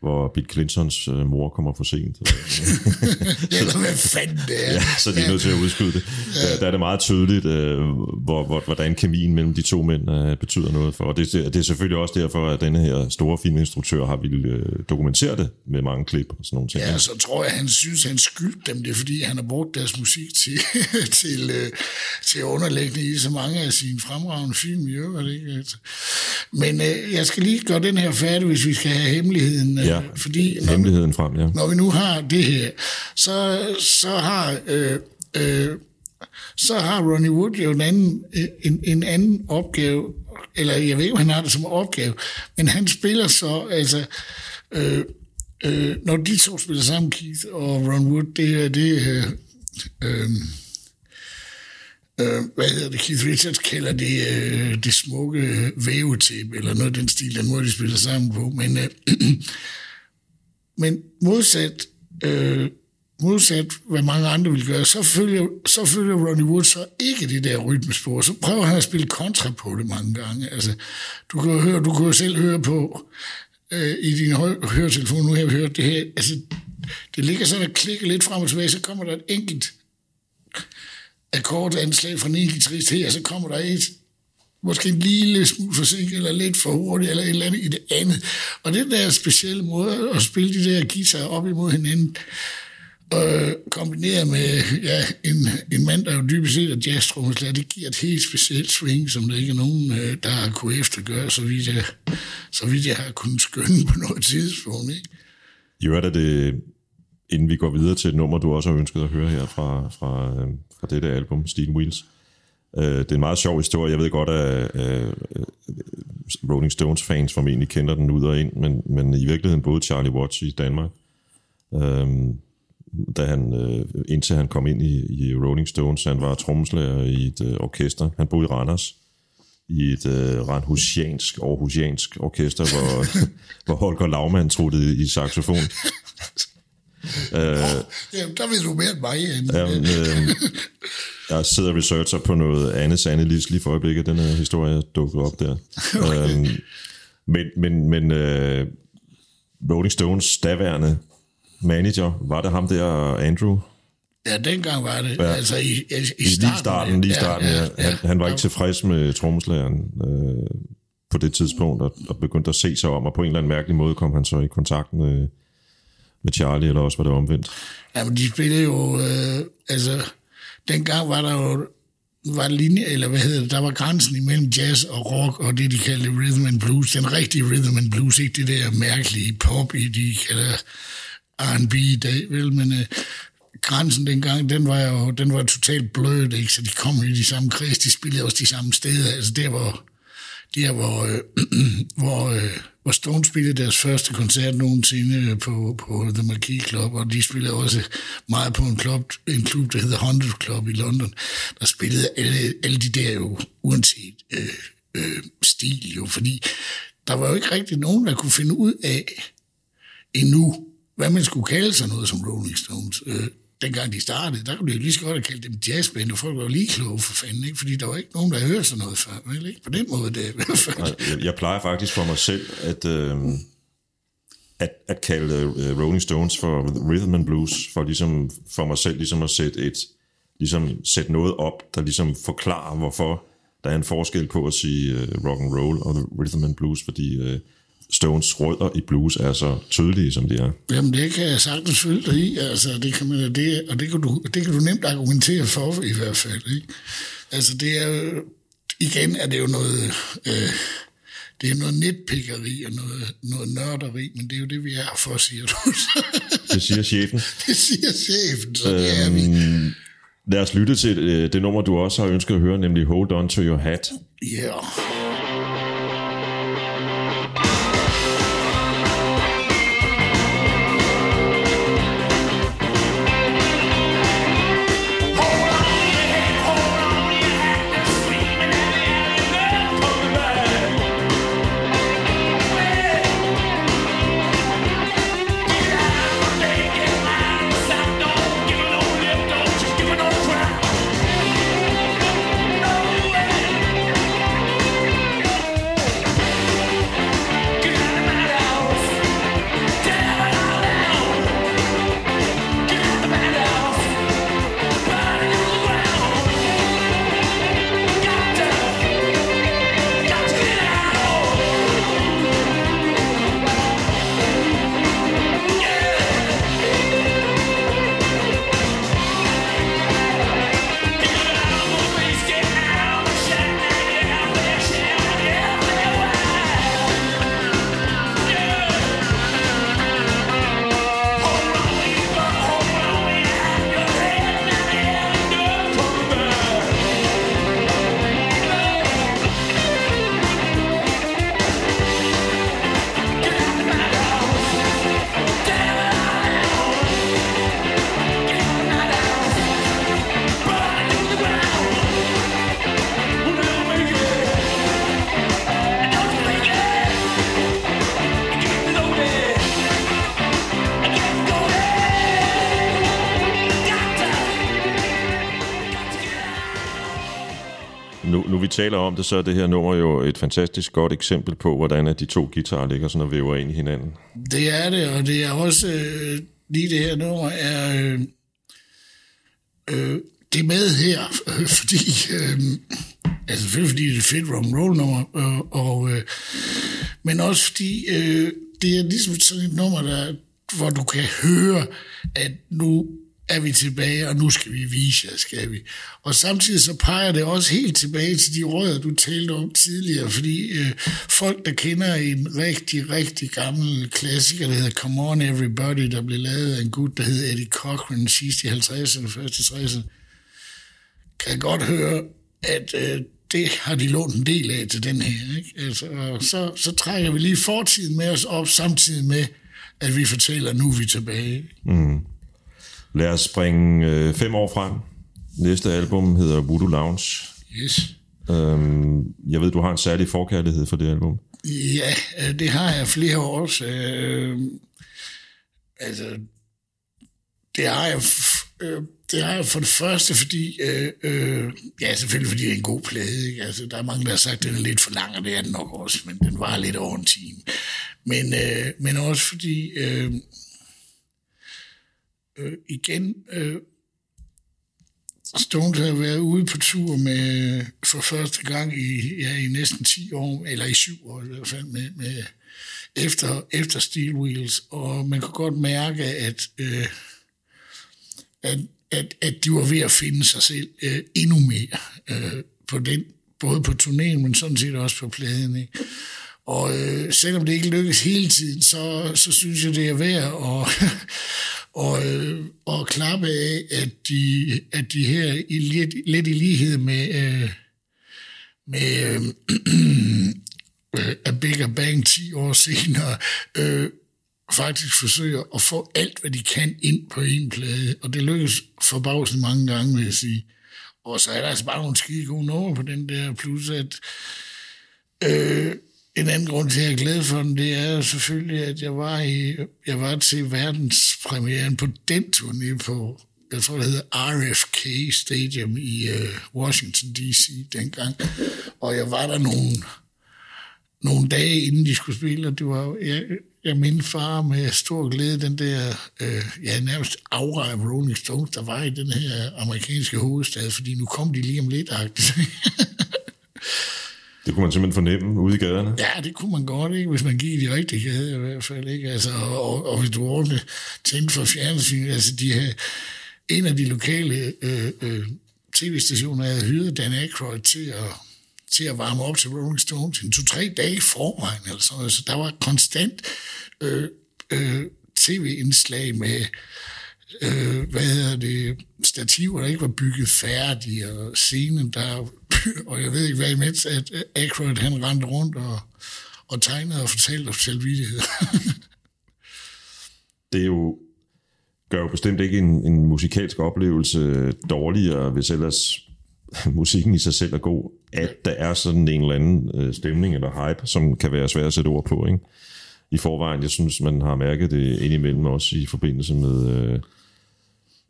hvor Bill Clintons øh, mor kommer for sent. Eller hvad fanden det er. Ja, så de er nødt til at udskyde det. Ja. Der, er det meget tydeligt, øh, hvor, hvor, hvordan kemien mellem de to mænd øh, betyder noget for. Og det, det, det er selvfølgelig også derfor, at denne her store filminstruktør har ville øh, dokumentere det med mange klip og sådan nogle ting. Ja, så tror jeg, han synes, han skyldte dem det, fordi han har brugt deres musik til, til, øh, til underlæggende i så mange af sine fremragende film i øvrigt. Ikke? Altså. Men øh, jeg skal lige gøre den her færdig, hvis vi skal have hemmeligheden. Øh, ja, fordi når, hemmeligheden frem, ja. Når vi nu har det her, så, så har... Øh, øh, så har Ronnie Wood jo en anden, en, en anden opgave, eller jeg ved ikke, han har det som opgave, men han spiller så, altså, øh, øh, når de to spiller sammen, Keith og Ron Wood, det er det, øh, øh, øh, hvad hedder det, Keith Richards kalder det, øh, det smukke vævetip, eller noget af den stil, den måde, de spiller sammen på. Men, øh, men modsat, øh, modsat hvad mange andre vil gøre, så følger, så følger Ronnie Wood så ikke det der rytmespor. Så prøver han at spille kontra på det mange gange. Altså, du kan jo høre, du kan jo selv høre på, øh, i din hø- høretelefon, nu har jeg hørt det her, altså, det ligger sådan og klikker lidt frem og tilbage, så kommer der et enkelt akkordanslag fra en guitarist trist her, så kommer der et, måske en lille smule forsinket, eller lidt for hurtigt, eller et eller andet i det andet. Og det der specielle måde at spille de der guitar op imod hinanden, øh, kombineret med ja, en, en mand, der jo dybest set er jazztrommeslager, det giver et helt specielt swing, som der ikke er nogen, øh, der har kunnet eftergøre, så vidt, jeg, så vidt jeg har kunnet skønne på noget tidspunkt. Ikke? Jo, er det, det, inden vi går videre til et nummer, du også har ønsket at høre her fra, fra, øh, fra dette album, Steel Wheels. Øh, det er en meget sjov historie. Jeg ved godt, at øh, øh, Rolling Stones fans formentlig kender den ud og ind, men, men i virkeligheden boede Charlie Watts i Danmark. Øh, da han, øh, indtil han kom ind i, i Rolling Stones, han var trommeslager i et øh, orkester. Han boede i Randers i et øh, ret husiansk, aarhusiansk orkester, hvor, hvor Holger Laumann truttede i saxofon. øh, Jamen, der ved du mere end mig. End, jamen, øh, jeg sidder og researcher på noget andet sande lige for øjeblikket, den her historie dukket op der. Okay. Øhm, men men, men øh, Rolling Stones daværende manager, var det ham der, Andrew? Ja, dengang var det. Ja. Altså i, i, i starten. Lige starten, lige starten, ja. ja, ja. Han, han var ikke tilfreds med trommeslageren øh, på det tidspunkt, og, og begyndte at se sig om, og på en eller anden mærkelig måde kom han så i kontakt med, med Charlie, eller også var det omvendt. Jamen, de spillede jo, øh, altså, dengang var der jo, var linje, eller hvad hedder det, der var grænsen imellem jazz og rock, og det, de kaldte rhythm and blues, den rigtige rhythm and blues, ikke det der mærkelige pop, i de kalder R&B i dag, vel, men øh, grænsen dengang, den var jo den var totalt blød, ikke? så de kom i de samme kreds, de spillede også de samme steder, altså der hvor, der hvor, øh, hvor, øh, hvor Stone spillede deres første koncert nogensinde øh, på, på The Marquis Club, og de spillede også meget på en klub, en klub der hedder Hundred Club i London, der spillede alle, alle de der jo, uanset øh, øh, stil jo, fordi der var jo ikke rigtig nogen, der kunne finde ud af endnu, hvad man skulle kalde sig noget som Rolling Stones. Øh, dengang de startede, der kunne de jo lige så godt have kaldt dem jazzband, og folk var jo lige kloge for fanden, ikke? fordi der var ikke nogen, der hørte sådan noget før, vel? Ikke? På den måde, det Nej, jeg, jeg plejer faktisk for mig selv, at, øh, at, at kalde uh, Rolling Stones for rhythm and blues, for, ligesom, for mig selv ligesom at sætte, et, ligesom sætte noget op, der ligesom forklarer, hvorfor der er en forskel på at sige uh, rock and roll og rhythm and blues, fordi uh, Stones rødder i blues er så tydelige, som de er. Jamen, det kan jeg sagtens følge dig i, altså, det kan man, det, og det kan, du, det kan du nemt argumentere for, i hvert fald, ikke? Altså, det er igen er det jo noget, øh, det er noget netpikkeri og noget, noget nørderi, men det er jo det, vi er for, siger du. det siger chefen. Det siger chefen, så øhm, det er vi. Øhm, lad os lytte til det, det nummer, du også har ønsket at høre, nemlig Hold On To Your Hat. Ja. Yeah. Taler om det, så er det her nummer jo et fantastisk godt eksempel på, hvordan de to guitarer ligger sådan og væver ind i hinanden. Det er det, og det er også, øh, lige det her nummer er, øh, øh, det er med her, øh, fordi, øh, altså selvfølgelig fordi det er et fedt rock roll nummer, øh, og, øh, men også fordi øh, det er ligesom sådan et nummer, der, hvor du kan høre, at nu er vi tilbage, og nu skal vi vise jer, skal vi. Og samtidig så peger det også helt tilbage til de rødder, du talte om tidligere, fordi øh, folk, der kender en rigtig, rigtig gammel klassiker, der hedder Come On Everybody, der blev lavet af en gut, der hed Eddie Cochran sidst i 50'erne, første 60'erne, kan godt høre, at øh, det har de lånt en del af til den her. Ikke? Altså, så, så trækker vi lige fortiden med os op, samtidig med, at vi fortæller, at nu er vi tilbage. Mm. Lad os springe øh, fem år frem. Næste album hedder Voodoo Lounge. Yes. Øhm, jeg ved, du har en særlig forkærlighed for det album. Ja, øh, det har jeg flere år. Så, øh, altså, det har jeg, øh, det har jeg for det første, fordi, øh, øh, ja, selvfølgelig fordi det er en god plade. Ikke? Altså, der er mange, der har sagt, at den er lidt for lang, og det er den nok også, men den var lidt over en time. Men, øh, men også fordi, øh, øh, igen, øh, Stones har været ude på tur med for første gang i, ja, i næsten 10 år, eller i 7 år i hvert fald, med, med efter, efter Steel Wheels, og man kunne godt mærke, at, øh, at, at, at de var ved at finde sig selv øh, endnu mere øh, på den, både på turnéen, men sådan set også på pladen. Ikke? Og øh, selvom det ikke lykkes hele tiden, så, så synes jeg, det er værd at, og, øh, og klappe af, at de, at de her i lidt, lidt i lighed med, øh, med øh, øh, A Bigger Bang 10 år senere, øh, faktisk forsøger at få alt, hvad de kan ind på en plade, og det lykkes forbavsende mange gange, vil jeg sige. Og så er der altså bare nogle skide gode numre på den der, plus at øh, en anden grund til, at jeg er glad for den, det er jo selvfølgelig, at jeg var, i, jeg var til verdenspremieren på den turné på, jeg tror, det hedder RFK Stadium i uh, Washington D.C. dengang. Og jeg var der nogle, nogle dage, inden de skulle spille, og det var, jeg, jeg min far med stor glæde den der, øh, ja, nærmest aura af Rolling Stones, der var i den her amerikanske hovedstad, fordi nu kom de lige om lidt, Det kunne man simpelthen fornemme ude i gaderne? Ja, det kunne man godt, ikke? hvis man gik i de rigtige gader i hvert fald. Ikke? Altså, og, og, hvis du ordentligt tændte for fjernsyn, altså de her, en af de lokale øh, øh, tv-stationer havde hyret Dan Aykroyd til at, til at varme op til Rolling Stones en to-tre dage i forvejen. Eller sådan. Så der var konstant øh, øh, tv-indslag med øh, hvad hedder det, stativer, der ikke var bygget færdige, og scenen, der, og jeg ved ikke hvad imens, at øh, Aykroyd han rendte rundt og, og tegnede og fortalte om selvvidighed. det er jo, gør jo bestemt ikke en, en musikalsk oplevelse dårligere, hvis ellers musikken i sig selv er god, at der er sådan en eller anden øh, stemning eller hype, som kan være svært at sætte ord på, ikke? I forvejen, jeg synes, man har mærket det indimellem også i forbindelse med... Øh,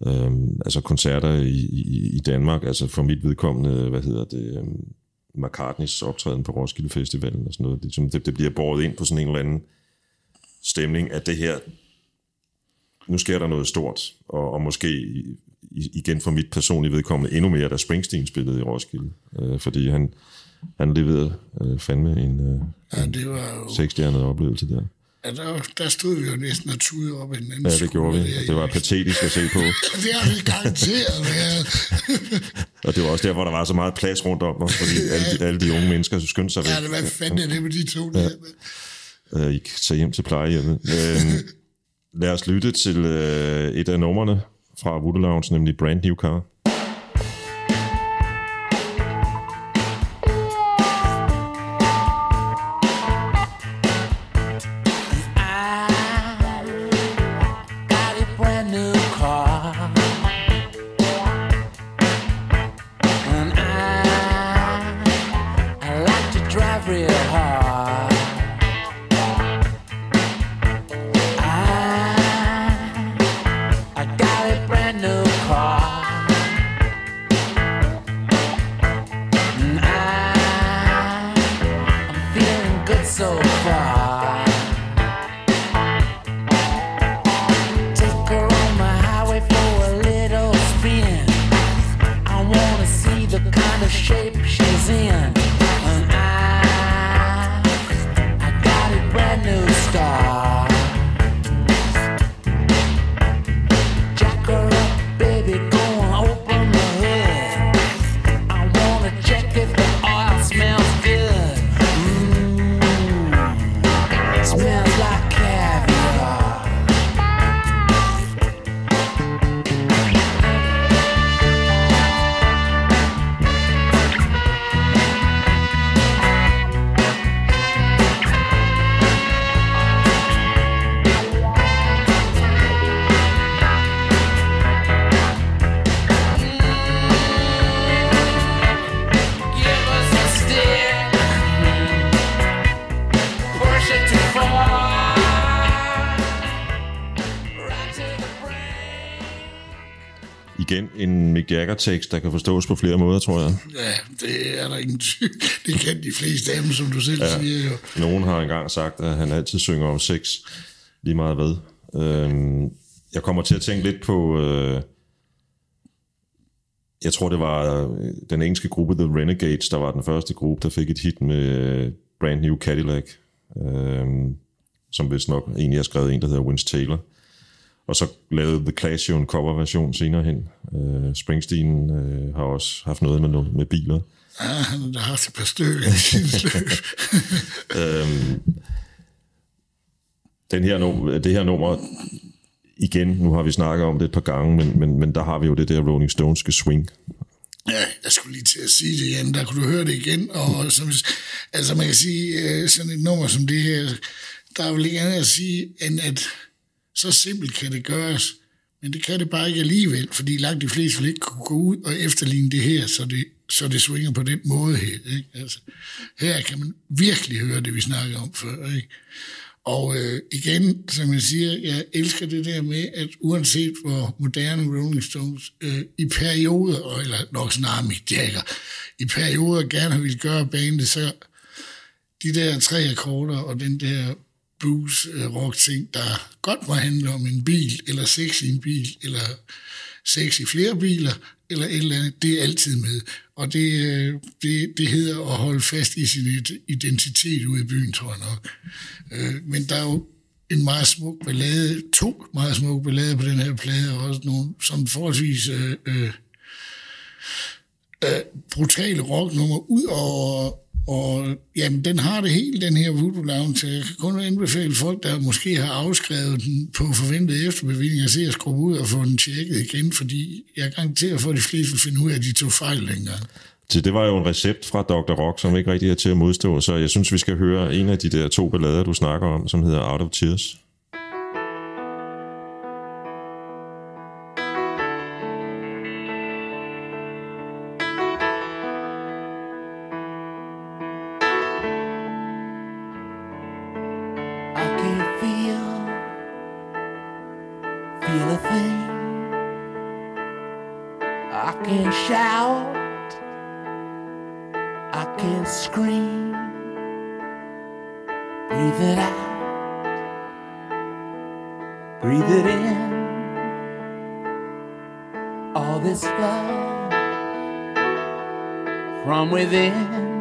Øhm, altså koncerter i, i, i Danmark, altså for mit vedkommende, hvad hedder det, øhm, McCartneys optræden på Roskilde Festivalen og sådan noget. Det, det, det bliver båret ind på sådan en eller anden stemning, at det her, nu sker der noget stort, og, og måske igen for mit personlige vedkommende endnu mere, da Springsteen spillede i Roskilde, øh, fordi han, han leverede øh, fandme en, øh, ja, det var jo... seksstjernet oplevelse der. Ja, der, der stod vi jo næsten og tude op i den anden Ja, det gjorde vi. Det var patetisk at se på. det har vi garanteret været. og det var også der, hvor der var så meget plads rundt om os, fordi ja. alle, de, alle de unge mennesker skyndte sig væk. Ja, det var fanden er det med de to ja. der. Uh, I kan tage hjem til plejehjemmet. uh, lad os lytte til uh, et af numrene fra Voodoo Lounge, nemlig Brand New Car. Igen en Mick Jagger-tekst, der kan forstås på flere måder, tror jeg. Ja, det er der ingen tvivl. Det kan de fleste af dem, som du selv ja. siger jo. Nogen har engang sagt, at han altid synger om sex, lige meget hvad. Øhm, jeg kommer til at tænke lidt på... Øh, jeg tror, det var øh, den engelske gruppe The Renegades, der var den første gruppe, der fik et hit med øh, Brand New Cadillac, øh, som vist nok egentlig har skrevet en, der hedder Vince Taylor. Og så lavede The Clash jo en coverversion senere hen. Øh, Springsteen øh, har også haft noget med, no- med biler. Ja, han har haft et par stykker i sin løb. Øhm, den her num- det her nummer, igen, nu har vi snakket om det et par gange, men, men, men der har vi jo det der Rolling Stoneske swing. Ja, jeg skulle lige til at sige det igen. Der kunne du høre det igen. Og som, altså man kan sige, øh, sådan et nummer som det her, der er vel ikke andet at sige, end at så simpelt kan det gøres. Men det kan det bare ikke alligevel, fordi langt de fleste vil ikke kunne gå ud og efterligne det her, så det, så det svinger på den måde her. Ikke? Altså, her kan man virkelig høre det, vi snakker om før. Ikke? Og øh, igen, som jeg siger, jeg elsker det der med, at uanset hvor moderne Rolling Stones øh, i perioder, eller nok snarere Mick Jagger, i perioder gerne vil gøre bandet, så de der tre akkorder og den der blues øh, rock ting, der godt må handle om en bil, eller sex i en bil, eller sex i flere biler, eller et eller andet, det er altid med. Og det, øh, det, det hedder at holde fast i sin identitet ude i byen, tror jeg nok. Øh, men der er jo en meget smuk ballade, to meget smukke ballader på den her plade, og også nogle som forholdsvis øh, øh, brutale rocknummer, ud over, og jamen, den har det helt, den her Voodoo Lounge, jeg kan kun anbefale folk, der måske har afskrevet den på forventet efterbevilling, at se at skrue ud og få den tjekket igen, fordi jeg garanterer for, at de fleste vil finde ud af, at de tog fejl dengang. Så det var jo en recept fra Dr. Rock, som ikke rigtig er til at modstå, så jeg synes, vi skal høre en af de der to ballader, du snakker om, som hedder Out of Tears. Breathe it in. All this love from within.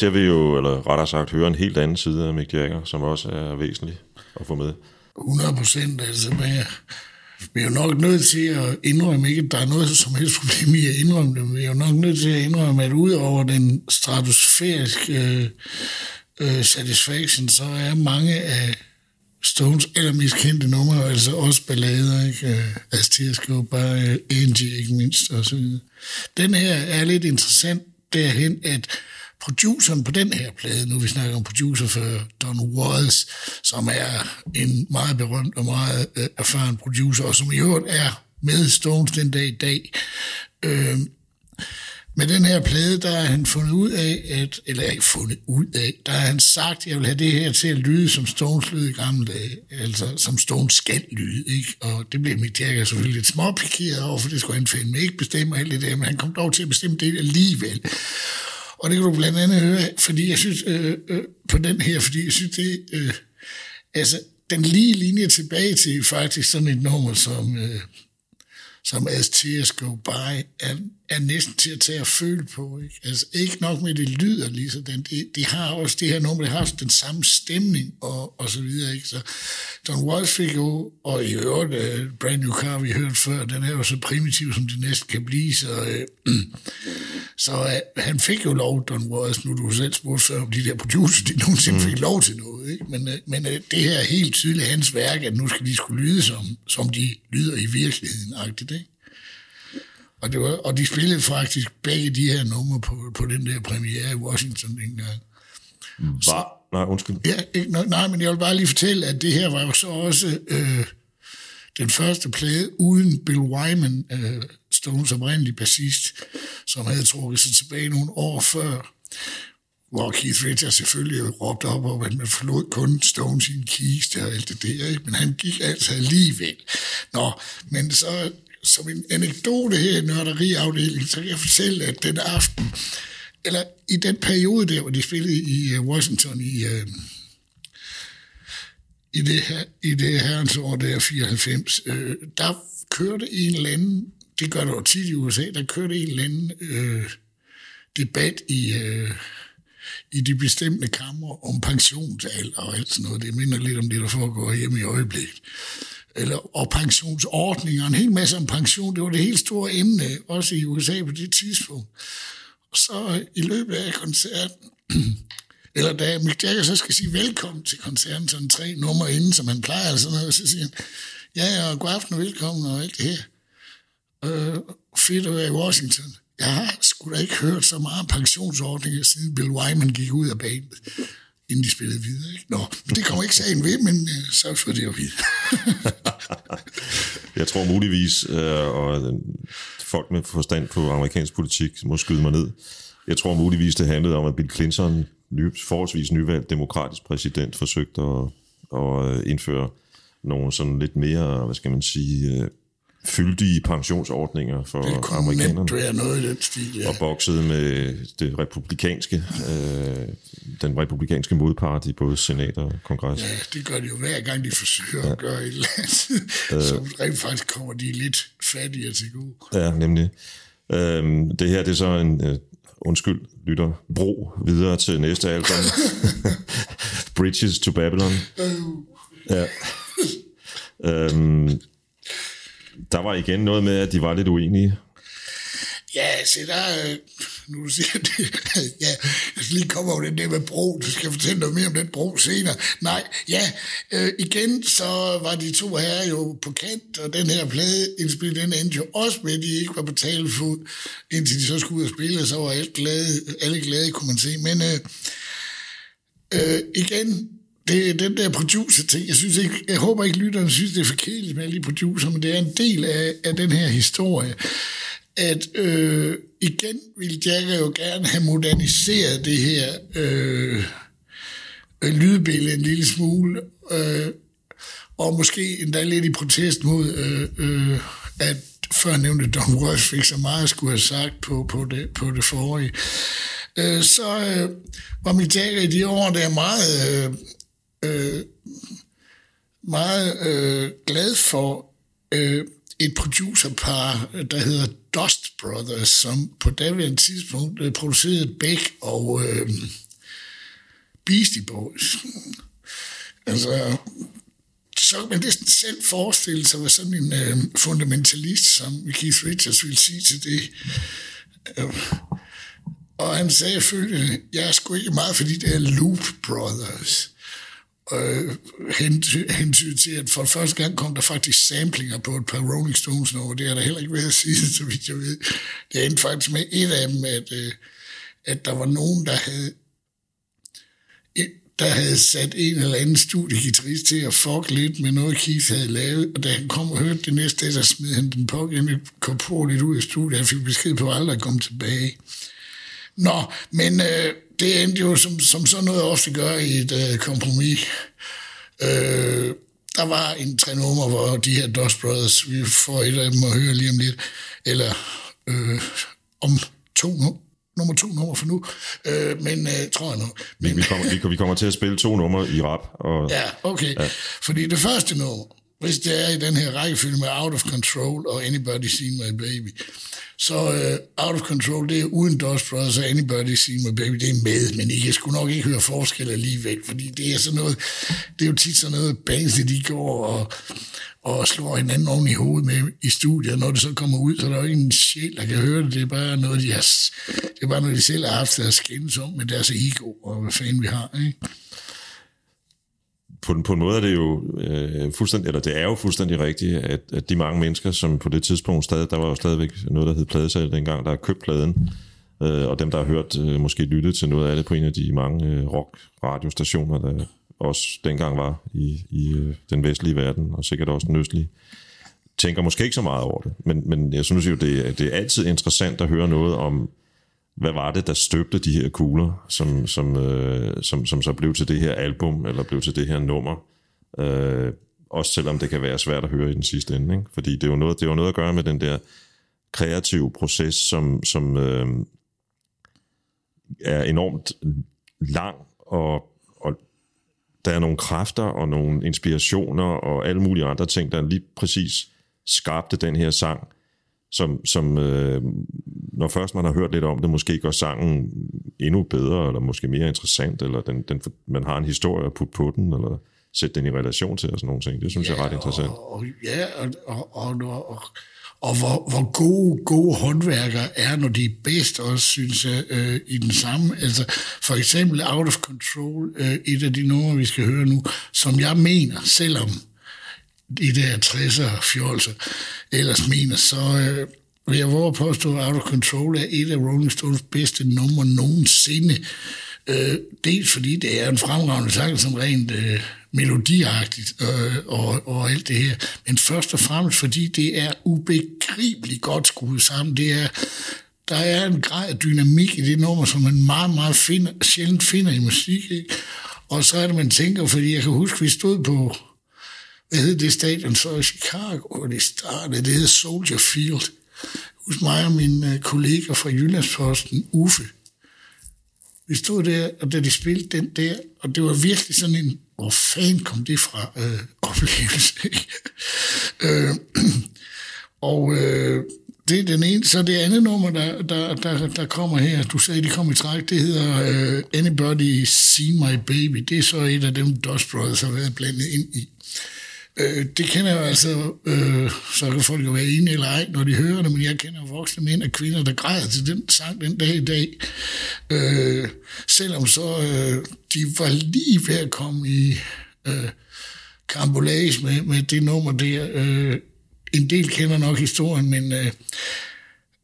Ser vi jo, eller rettere sagt, hører en helt anden side af Mick Jagger, som også er væsentlig at få med. 100 procent, altså, men jeg vi er jo nok nødt til at indrømme, ikke at der er noget som helst problem i at indrømme det, men vi er jo nok nødt til at indrømme, at udover den stratosfæriske øh, øh, satisfaction, så er mange af Stones allermest kendte numre, altså også ballader, ikke? Øh, Altså til at skrive bare Angie, ikke mindst, og så videre. Den her er lidt interessant derhen, at produceren på den her plade, nu vi snakker om producer for Don Watts, som er en meget berømt og meget øh, erfaren producer, og som i øvrigt er med Stones den dag i dag. Øh, med den her plade, der har han fundet ud af, at, eller ikke fundet ud af, der har han sagt, jeg vil have det her til at lyde som Stones lyd i gamle dage, altså som Stones skal lyde, ikke? Og det blev Mick Jagger selvfølgelig lidt småpikeret over, for det skulle han fandme ikke bestemme alt det der, men han kom dog til at bestemme det alligevel. Og det kan du blandt andet høre, fordi jeg synes, øh, øh, på den her, fordi jeg synes, det, øh, altså, den lige linje tilbage til faktisk sådan et nummer som, øh, som As Tears Go By, er, er næsten til at tage og føle på. Ikke? Altså ikke nok med, at det lyder lige sådan. Det, det har også det her nummer, det har også den samme stemning og, og så videre. Ikke? Så Don Watts fik jo, og i øvrigt uh, Brand New Car, vi hørte før, den er jo så primitiv, som det næsten kan blive. Så, uh, så uh, han fik jo lov, Don Watts, nu du selv spurgte før, om de der producer, de nogensinde fik lov til noget. Ikke? Men, uh, men uh, det her er helt tydeligt hans værk, at nu skal de skulle lyde, som, som de lyder i virkeligheden. Ikke? Og, det var, og de spillede faktisk begge de her numre på, på den der premiere i Washington dengang. Var, nej, undskyld. Ja, ikke, nej, men jeg vil bare lige fortælle, at det her var jo så også øh, den første plade uden Bill Wyman, øh, Stones oprindelige bassist, som havde trukket sig tilbage nogle år før, hvor Keith Richards selvfølgelig råbte op om, at man forlod kun Stones i en kiste og alt det der, ikke? men han gik altså alligevel. Nå, men så som en anekdote her i nørderiafdelingen, så kan jeg fortælle, at den aften, eller i den periode der, hvor de spillede i øh, Washington i, øh, i det her, i det herrens år der, 94, øh, der kørte en eller anden, det gør det jo tit i USA, der kørte en eller anden øh, debat i, øh, i de bestemte kammer om pensionsalder og alt sådan noget. Det minder lidt om det, der foregår hjemme i øjeblikket. Eller, og pensionsordninger, en hel masse om pension. Det var det helt store emne, også i USA på det tidspunkt. Og så øh, i løbet af koncerten, eller da Mick Jagger så skal sige velkommen til koncerten, sådan tre numre inden, som han plejer, eller sådan noget, så siger han, ja, ja, god aften og velkommen og alt det her. Øh, fedt at være i Washington. Jeg har sgu da ikke hørt så meget om pensionsordninger, siden Bill Wyman gik ud af banen, inden de spillede videre. Ikke? Nå, men det kommer ikke sagen ved, men øh, så får det jo videre. Jeg tror muligvis, øh, og øh, folk med forstand på amerikansk politik må skyde mig ned. Jeg tror muligvis, det handlede om, at Bill Clinton, ny, forholdsvis nyvalgt demokratisk præsident, forsøgte at, at indføre nogle sådan lidt mere, hvad skal man sige, øh, fyldige pensionsordninger for Det amerikanerne. nemt være noget i den stil, ja. og boksede med det republikanske, øh, den republikanske modpart i både senat og kongres. Ja, det gør de jo hver gang, de forsøger at gøre et eller andet. Så rent faktisk kommer de lidt fattigere til gode. Ja, nemlig. Øhm, det her det er så en, øh, undskyld, lytter, bro videre til næste album. Bridges to Babylon. Ja. Øhm, der var igen noget med, at de var lidt uenige. Ja, se der, øh, nu du siger det, ja, lige kommer over den der med bro, du skal fortælle noget mere om den bro senere. Nej, ja, øh, igen, så var de to herrer jo på kant, og den her plade indspillet, den endte jo også med, at de ikke var på talefod, indtil de så skulle ud og spille, og så var alle glade, alle glade kunne man se. Men øh, øh, igen, det er den der producer-ting. Jeg, synes ikke, jeg håber ikke, lytterne synes, det er for med alle de producer, men det er en del af, af den her historie, at øh, igen vil Jagger jo gerne have moderniseret det her øh, øh, lydbillede en lille smule, øh, og måske endda lidt i protest mod, øh, øh, at før nævnte Don Ross fik så meget skulle have sagt på, på, det, på det forrige. Øh, så øh, var Mick Jagger i de år der meget, øh, øh, meget øh, glad for øh, et producerpar, der hedder Dust Brothers, som på daværende tidspunkt øh, producerede Beck og øh, Beastie Boys. Altså, så kan man næsten selv forestille sig, hvad sådan en øh, fundamentalist som Keith Richards ville sige til det. Øh, og han sagde følgende, jeg er sgu ikke meget for de der Loop Brothers. Øh, hensyn til, at for første gang kom der faktisk samplinger på et par Rolling Stones nummer. Det har der heller ikke været at sige, så vidt jeg ved. Det endte faktisk med et af dem, at, øh, at der var nogen, der havde der havde sat en eller anden studiegitarist til at fuck lidt med noget, Keith havde lavet, og da han kom og hørte det næste dag, så smed han den pågældende på lidt ud af studiet. Han fik besked på aldrig at komme tilbage. Nå, men øh, det endte jo, som, som sådan noget ofte gør i et øh, kompromis. Øh, der var en tre nummer, hvor de her Dust Brothers, vi får et af dem at høre lige om lidt, eller øh, om to nummer to nummer for nu, øh, men øh, tror jeg nu. Men, vi, kommer, vi, vi kommer til at spille to numre i rap. Og, ja, okay. Ja. Fordi det første nummer, hvis det er i den her rækkefølge med Out of Control og Anybody Seen My Baby, så uh, Out of Control, det er uden Dust Brothers og Anybody Seen My Baby, det er med, men I kan sgu nok ikke høre forskel alligevel, fordi det er sådan noget, det er jo tit sådan noget, bands, de går og, og slår hinanden oven i hovedet med i studiet, når det så kommer ud, så der er jo ingen sjæl, der kan høre det, det er bare noget, de, har, det er bare noget, de selv har haft at skændes om med deres ego, og hvad fanden vi har, ikke? På, på en måde er det jo øh, fuldstændig, eller det er jo fuldstændig rigtigt, at, at de mange mennesker, som på det tidspunkt stadig, der var jo stadigvæk noget, der hed pladesal dengang, der har købt pladen, øh, og dem, der har hørt, øh, måske lyttet til noget af det på en af de mange øh, rock-radiostationer, der også dengang var i, i øh, den vestlige verden, og sikkert også den østlige, tænker måske ikke så meget over det. Men, men jeg synes jo, det, det er altid interessant at høre noget om hvad var det, der støbte de her kugler, som, som, øh, som, som så blev til det her album, eller blev til det her nummer. Øh, også selvom det kan være svært at høre i den sidste ende. Ikke? Fordi det er, jo noget, det er jo noget at gøre med den der kreative proces, som, som øh, er enormt lang, og, og der er nogle kræfter og nogle inspirationer og alle mulige andre ting, der lige præcis skabte den her sang, som, som øh, når først man har hørt lidt om det, måske gør sangen endnu bedre, eller måske mere interessant, eller den, den, man har en historie at putte på den, eller sætte den i relation til, og sådan nogle ting. Det synes ja, jeg er ret interessant. Og, og, ja, og, og, og, og, og hvor, hvor gode, gode håndværkere er, når de er bedst også, synes jeg, øh, i den samme. Altså, for eksempel Out of Control, øh, et af de numre, vi skal høre nu, som jeg mener, selvom de der 60'er fjolser ellers mener, så øh, og jeg våge at påstå, at Out of Control er et af Rolling Stones bedste numre nogensinde. Øh, dels fordi det er en fremragende sang, som rent øh, melodiagtigt øh, og, og alt det her, men først og fremmest fordi det er ubegribeligt godt skruet sammen. Det er, der er en grad af dynamik i det nummer, som man meget, meget finder, sjældent finder i musik. Ikke? Og så er det, man tænker, fordi jeg kan huske, vi stod på hvad hed det stadion så i Chicago, og det startede? Det hed Soldier Field. Hos mig og min øh, kollega fra Jyllandsposten, Uffe. Vi stod der, og da de spillede den der, og det var virkelig sådan en, hvor fanden kom det fra øh, oplevelse. øh, og øh, det er den ene. Så det andet nummer, der, der, der, der kommer her, du sagde, de kom i træk, det hedder øh, Anybody See My Baby. Det er så et af dem, Dust Brothers har været blandet ind i. Øh, det kender jeg altså, øh, så kan folk jo være enige eller ej, når de hører det, men jeg kender voksne mænd og kvinder, der græder til den sang den dag i dag. Øh, selvom så øh, de var lige ved at komme i øh, kambolage med, med det nummer der. Øh, en del kender nok historien, men øh,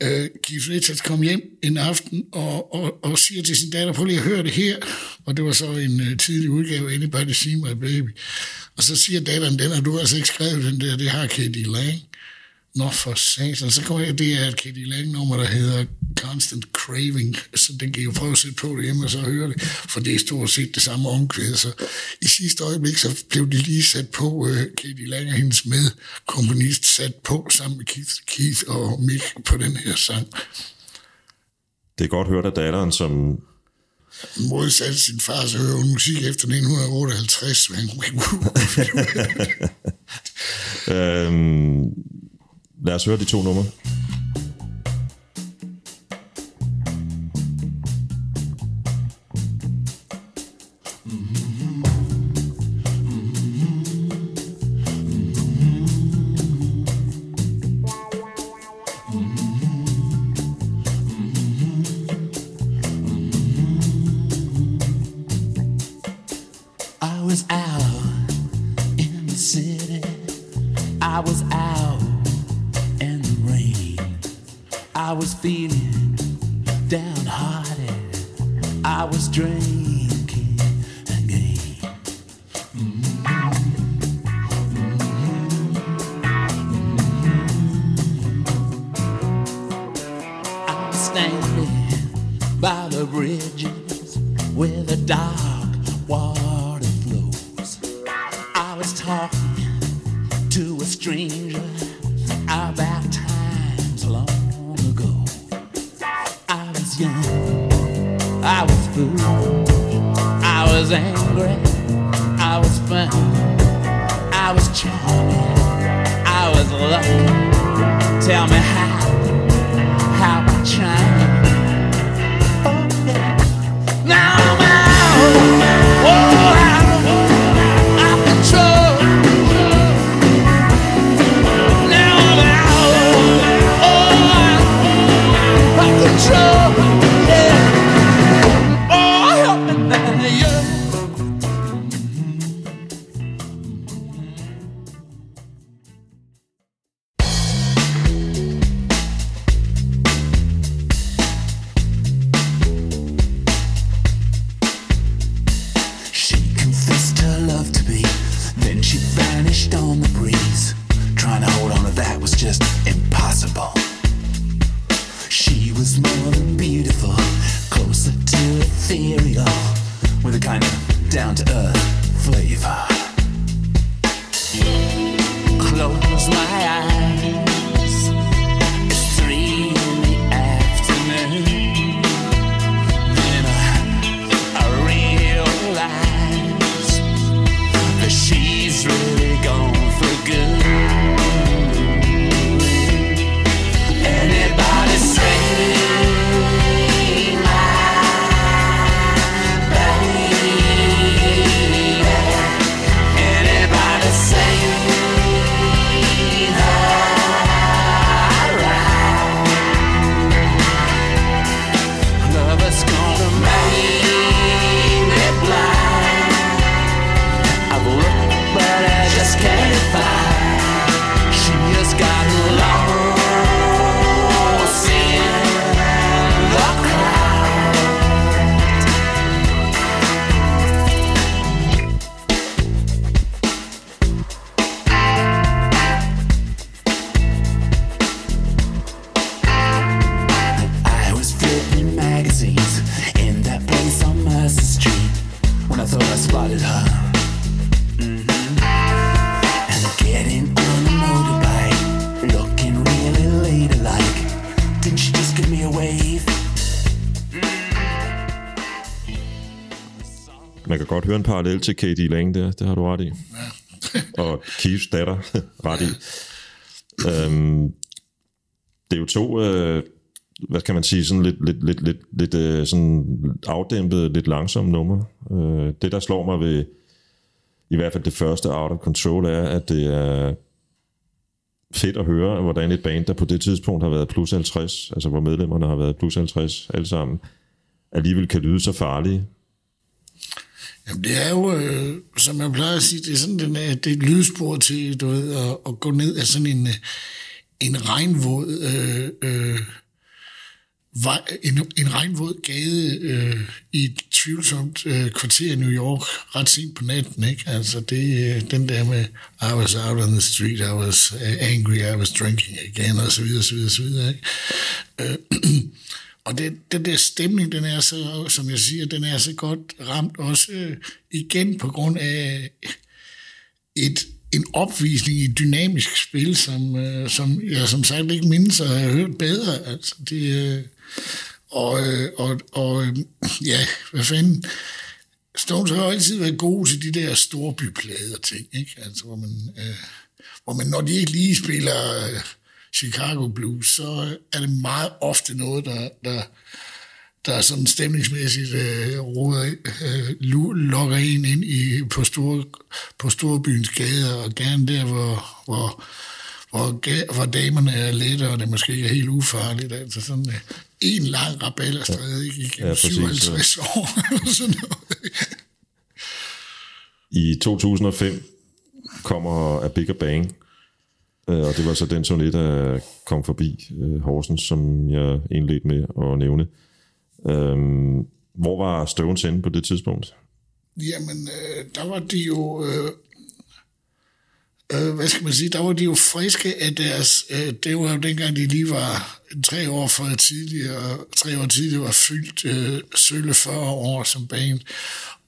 øh, Keith Richards kom hjem en aften og, og, og siger til sin datter, prøv lige at høre det her. Og det var så en øh, tidlig udgave, Anybody See My Baby. Og så siger datteren, den har du altså ikke skrevet, den der, det har Katie Lang. Nå for satan, så kommer jeg, det er et Katie Lang nummer, der hedder Constant Craving, så den kan I jo prøve at sætte på det hjemme og så høre det, for det er stort set det samme omkvæd, så i sidste øjeblik, så blev de lige sat på, uh, Katie Lang og hendes medkomponist sat på sammen med Keith, Keith og Mick på den her sang. Det er godt hørt af datteren, som Modsat sin far, så hører hun musik efter 1958, men Øhm, lad os høre de to numre. Parallel til Katie Lang der, det har du ret i. og Keiths datter ret i. Øhm, det er jo to, øh, hvad kan man sige, sådan lidt, lidt, lidt, lidt, lidt øh, sådan afdæmpet, lidt langsomme numre. Øh, det, der slår mig ved, i hvert fald det første Out of Control, er, at det er fedt at høre, hvordan et band, der på det tidspunkt har været plus 50, altså hvor medlemmerne har været plus 50 alle sammen, alligevel kan lyde så farlige. Jamen, det er jo, øh, som jeg plejer at sige, det er sådan, den det er et lydspor til, du ved, at, at gå ned af sådan en, en regnvåd øh, øh, vej, en, en regnvåd gade øh, i et tvivlsomt øh, kvarter i New York ret sent på natten. Ikke? Altså det, øh, den der med, I was out on the street, I was øh, angry, I was drinking again, og så videre, så videre, så videre. Ikke? Øh, og det, den der stemning, den er så, som jeg siger, den er så godt ramt også øh, igen på grund af et, en opvisning i dynamisk spil, som, øh, som jeg som sagt ikke mindes at have hørt bedre. Altså, det, øh, og, øh, og, og øh, ja, hvad fanden... Stones har jo altid været gode til de der storbyplader ting, ikke? Altså, hvor man, øh, hvor man, når de ikke lige spiller øh, Chicago Blues, så er det meget ofte noget, der, der, der er sådan stemningsmæssigt øh, roder, øh, lokker en ind i, på, store, på Storbyens gader, og gerne der, hvor, hvor, hvor, hvor damerne er lette, og det måske er helt ufarligt. Altså sådan øh, en lang rabalderstræde, ikke? Igennem Ja, præcis, 57 år. eller sådan noget. I 2005 kommer A Bigger Bang, Øh, og det var så den turné, der kom forbi øh, Horsens, som jeg indledte med at nævne. Øhm, hvor var Stones inde på det tidspunkt? Jamen, øh, der var de jo... Øh, øh, hvad skal man sige? Der var de jo friske af deres... Øh, det var jo dengang, de lige var tre år for tidligere, tre år tidligere var fyldt øh, sølle 40 år som band.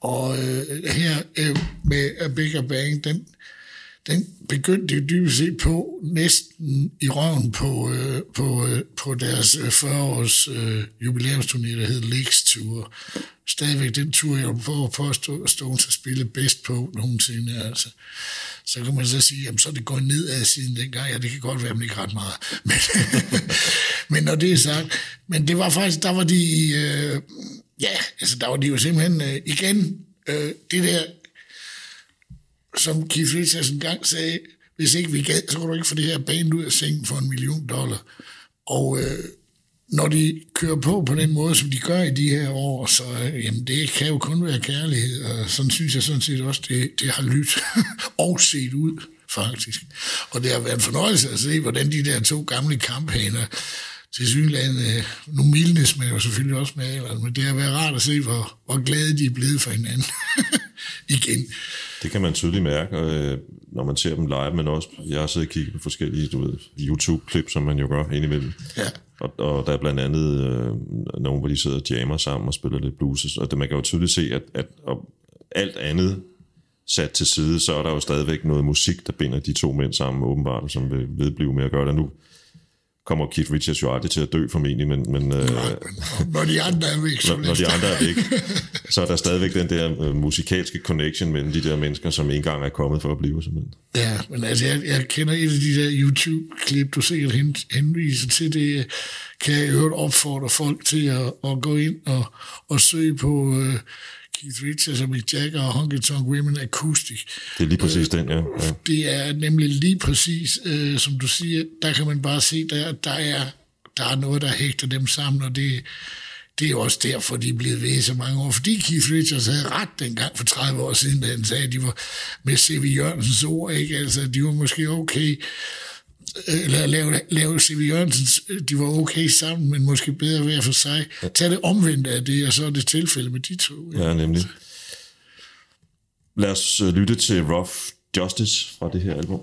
Og øh, her øh, med A Bigger Bang, den, den begyndte jo dybest set på næsten i røven på, øh, på, øh, på deres øh, 40-års øh, jubilæumsturné, der hed Leaks Tour. Stadigvæk den tur, jeg vil på at påstå, at Stones har spillet bedst på nogensinde. Altså. Så kan man så sige, jamen så er det gået nedad siden dengang. Ja, det kan godt være, men ikke ret meget. Men, men når det er sagt, men det var faktisk, der var de, øh, ja, altså der var de jo simpelthen øh, igen, øh, det der som Keith Richards engang sagde, hvis ikke vi gad, så kunne du ikke få det her band ud af sengen for en million dollar. Og øh, når de kører på på den måde, som de gør i de her år, så øh, jamen, det kan jo kun være kærlighed, og sådan synes jeg sådan set også, det, det har lyttet og set ud, faktisk. Og det har været en fornøjelse at se, hvordan de der to gamle kamphaner til synligheden, øh, nu mildnes man jo selvfølgelig også med alderen, men det har været rart at se, hvor, hvor glade de er blevet for hinanden igen. Det kan man tydeligt mærke, øh, når man ser dem live, men også, jeg har siddet og kigget på forskellige du ved, YouTube-klip, som man jo gør indimellem. Ja. Og, og der er blandt andet øh, nogen, hvor de sidder og jammer sammen og spiller lidt blues. Og det, man kan jo tydeligt se, at, at og alt andet sat til side, så er der jo stadigvæk noget musik, der binder de to mænd sammen åbenbart, som vil vedblive med at gøre det nu. Kommer Keith Richards jo aldrig til at dø formentlig, men, men øh, Når de andre er væk, så når, når de andre er væk, så er der stadigvæk den der øh, musikalske connection mellem de der mennesker, som engang er kommet for at blive simpelthen. Ja, men altså, jeg, jeg kender et af de der YouTube-klip, du sikkert hen, henviser til det, kan jeg i øvrigt opfordre folk til at, at gå ind og, og søge på uh, Keith Richards og Mick Jagger og Honky Tonk Women Acoustic. Det er lige præcis den, ja. ja. Det er nemlig lige præcis, øh, som du siger, der kan man bare se, der, der, er, der er noget, der hægter dem sammen, og det, det er jo også derfor, de er blevet ved så mange år. Fordi Keith Richards havde ret dengang for 30 år siden, da han sagde, at de var med C.V. Jørgensens ord, ikke? Altså, de var måske okay, eller lave, lave C.V. Jørgensens, de var okay sammen, men måske bedre hver for sig. Tag det omvendt af det, og så er det tilfælde med de to. Ja, nemlig. Lad os øh, lytte til Rough Justice fra det her album.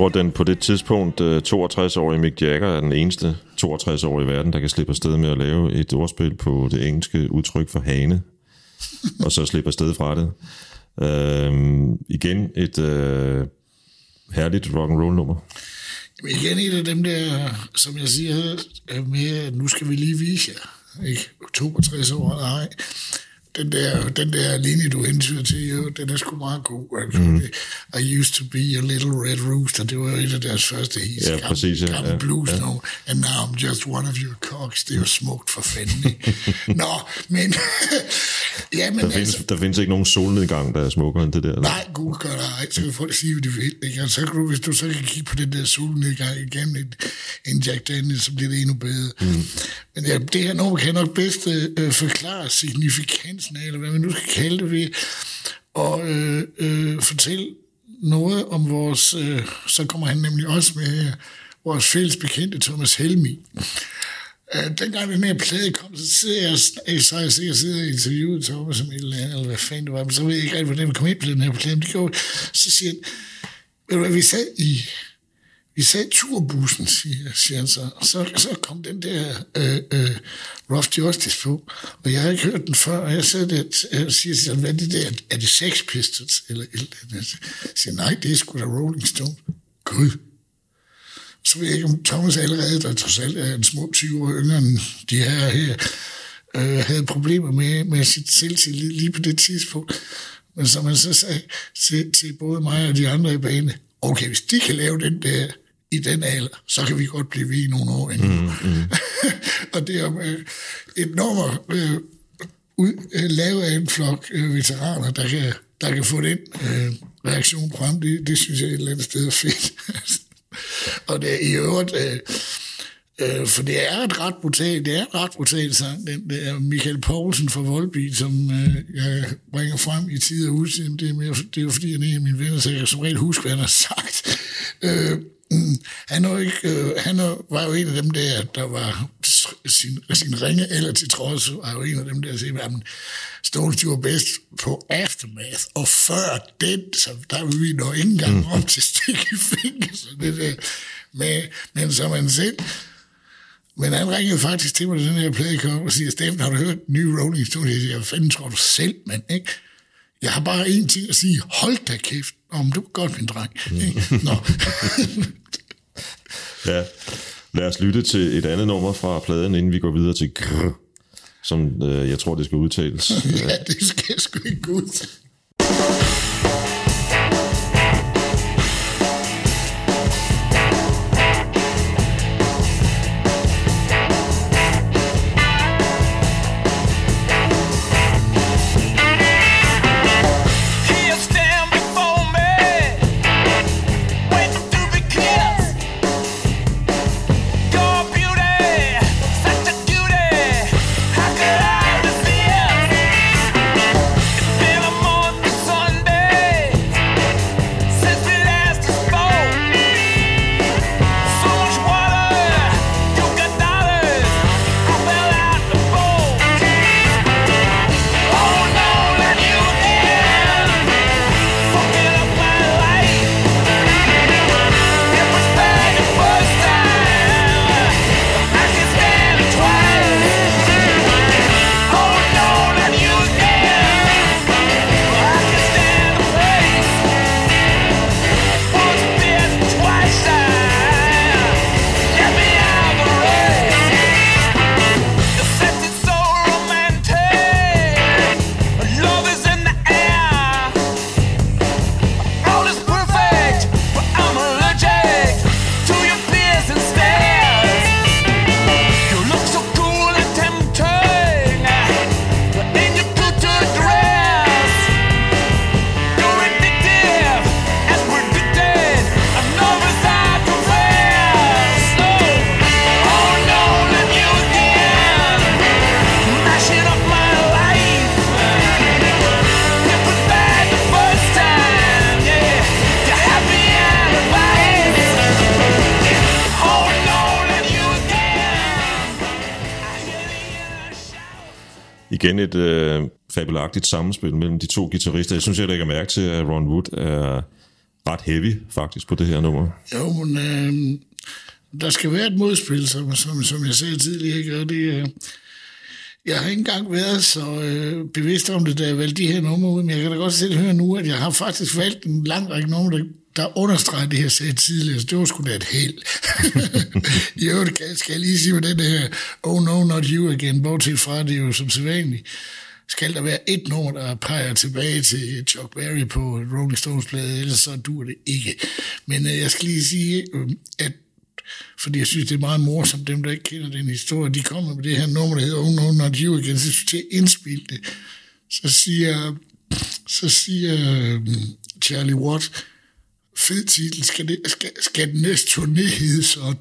Tror, den på det tidspunkt øh, 62-årige Mick Jagger er den eneste 62-årige i verden, der kan slippe afsted med at lave et ordspil på det engelske udtryk for hane, og så slippe afsted fra det. Øhm, igen et øh, herligt rock and roll nummer. Men igen et af dem der, som jeg siger, er med, at nu skal vi lige vise jer. Ikke? 62 år eller ej. Den der, den der linje, du hentyder til, jo, den er sgu meget god. Altså, mm. I used to be a little red rooster. Det var jo et af deres første hits. Ja, præcis, ja, Gammel ja, blues ja. nu. And now I'm just one of your cocks. Det er jo smukt for fanden. Nå, men... ja, men Der findes, der findes ikke nogen solnedgang, der er smukkere end det der. Nej, gud gør der ej. Så kan folk sige, hvad de vil. Ikke? Og så kan du, hvis du så kan kigge på den der solnedgang igen, en, en Jack Daniels, så bliver det endnu bedre. Mm. Men ja, det her nummer kan nok bedst øh, forklare signifikansen af, eller hvad man nu skal kalde det ved, og øh, øh, fortælle noget om vores, øh, så kommer han nemlig også med her, vores fælles bekendte Thomas Helmi. Øh, dengang den her plade kom, så sidder jeg, jeg, så jeg, jeg sidder og interviewet Thomas som et eller andet, eller hvad fanden det var, men så ved jeg ikke rigtig, hvordan vi kom ind på den her plade. Men det gjorde, så siger han, vi sad i, vi sad i turbussen, siger, siger han så, og så, så kom den der øh, øh, Rough Justice på, og jeg havde ikke hørt den før, og jeg sad der og øh, siger til hvad er det der, er det Sex Pistols, eller eller, eller? Jeg siger, nej, det er sgu da Rolling Stone. Gud, så ved jeg ikke, om Thomas allerede, der trods alt er en små 20 år yngre end de her her, øh, havde problemer med, med sit selvtillid lige på det tidspunkt. Men som man så sagde til, til både mig og de andre i banen, okay, hvis de kan lave den der i den alder, så kan vi godt blive ved i nogle år endnu. Mm, mm. og det er øh, et nummer øh, ud, øh, lavet af en flok øh, veteraner, der kan, der kan få den øh, reaktion frem. Det, det synes jeg et eller andet sted er fedt. og det er i øvrigt... Øh, Øh, for det er et ret brutalt, det er et ret brutalt sang. Den, det er Michael Poulsen fra Volbeat, som øh, jeg bringer frem i tid og udtid. Det er, mere, det er jo fordi, han er en af mine venner, så jeg kan som regel huske, hvad han har sagt. Øh, han, jo ikke, øh, han var jo en af dem der, der var sin, sin ringe eller til trods, var jo en af dem der, der siger, at Stones var bedst på Aftermath, og før den, så der vil vi nå ikke engang op til stikke finger, så det der med, men som han selv men han ringede faktisk til mig, da den her plade kom, og siger, Steffen, har du hørt nye Rolling Stones? Jeg siger, fanden tror du selv, mand, ikke? Jeg har bare én ting at sige, hold da kæft. Om du er godt, min dreng. ikke? Nå. Ja. Lad os lytte til et andet nummer fra pladen, inden vi går videre til grr, som øh, jeg tror, det skal udtales. ja, det skal sgu ikke ud. fabelagtigt sammenspil mellem de to guitarister. Jeg synes, jeg lægger mærke til, at Ron Wood er ret heavy faktisk på det her nummer. Jo, men øh, der skal være et modspil, som, som, som jeg sagde tidligere, ikke? og det øh, jeg har ikke engang været så øh, bevidst om det, da jeg valgte de her numre ud, men jeg kan da godt selv høre nu, at jeg har faktisk valgt en lang række numre, der, der understreger det, jeg sagde tidligere, så det var sgu da et held. I øvrigt skal, jeg lige sige med den her Oh No Not You Again, bortset fra det er jo som sædvanligt, skal der være et nummer, der peger tilbage til Chuck Berry på Rolling Stones plade, ellers så dur det ikke. Men øh, jeg skal lige sige, øh, at fordi jeg synes, det er meget morsomt, dem der ikke kender den historie, de kommer med det her nummer, der hedder Oh No Not You igen, så synes jeg, indspil det, så siger, så siger øh, Charlie Watt, fed titel, skal, det, skal, skal den næste turné hedde sådan?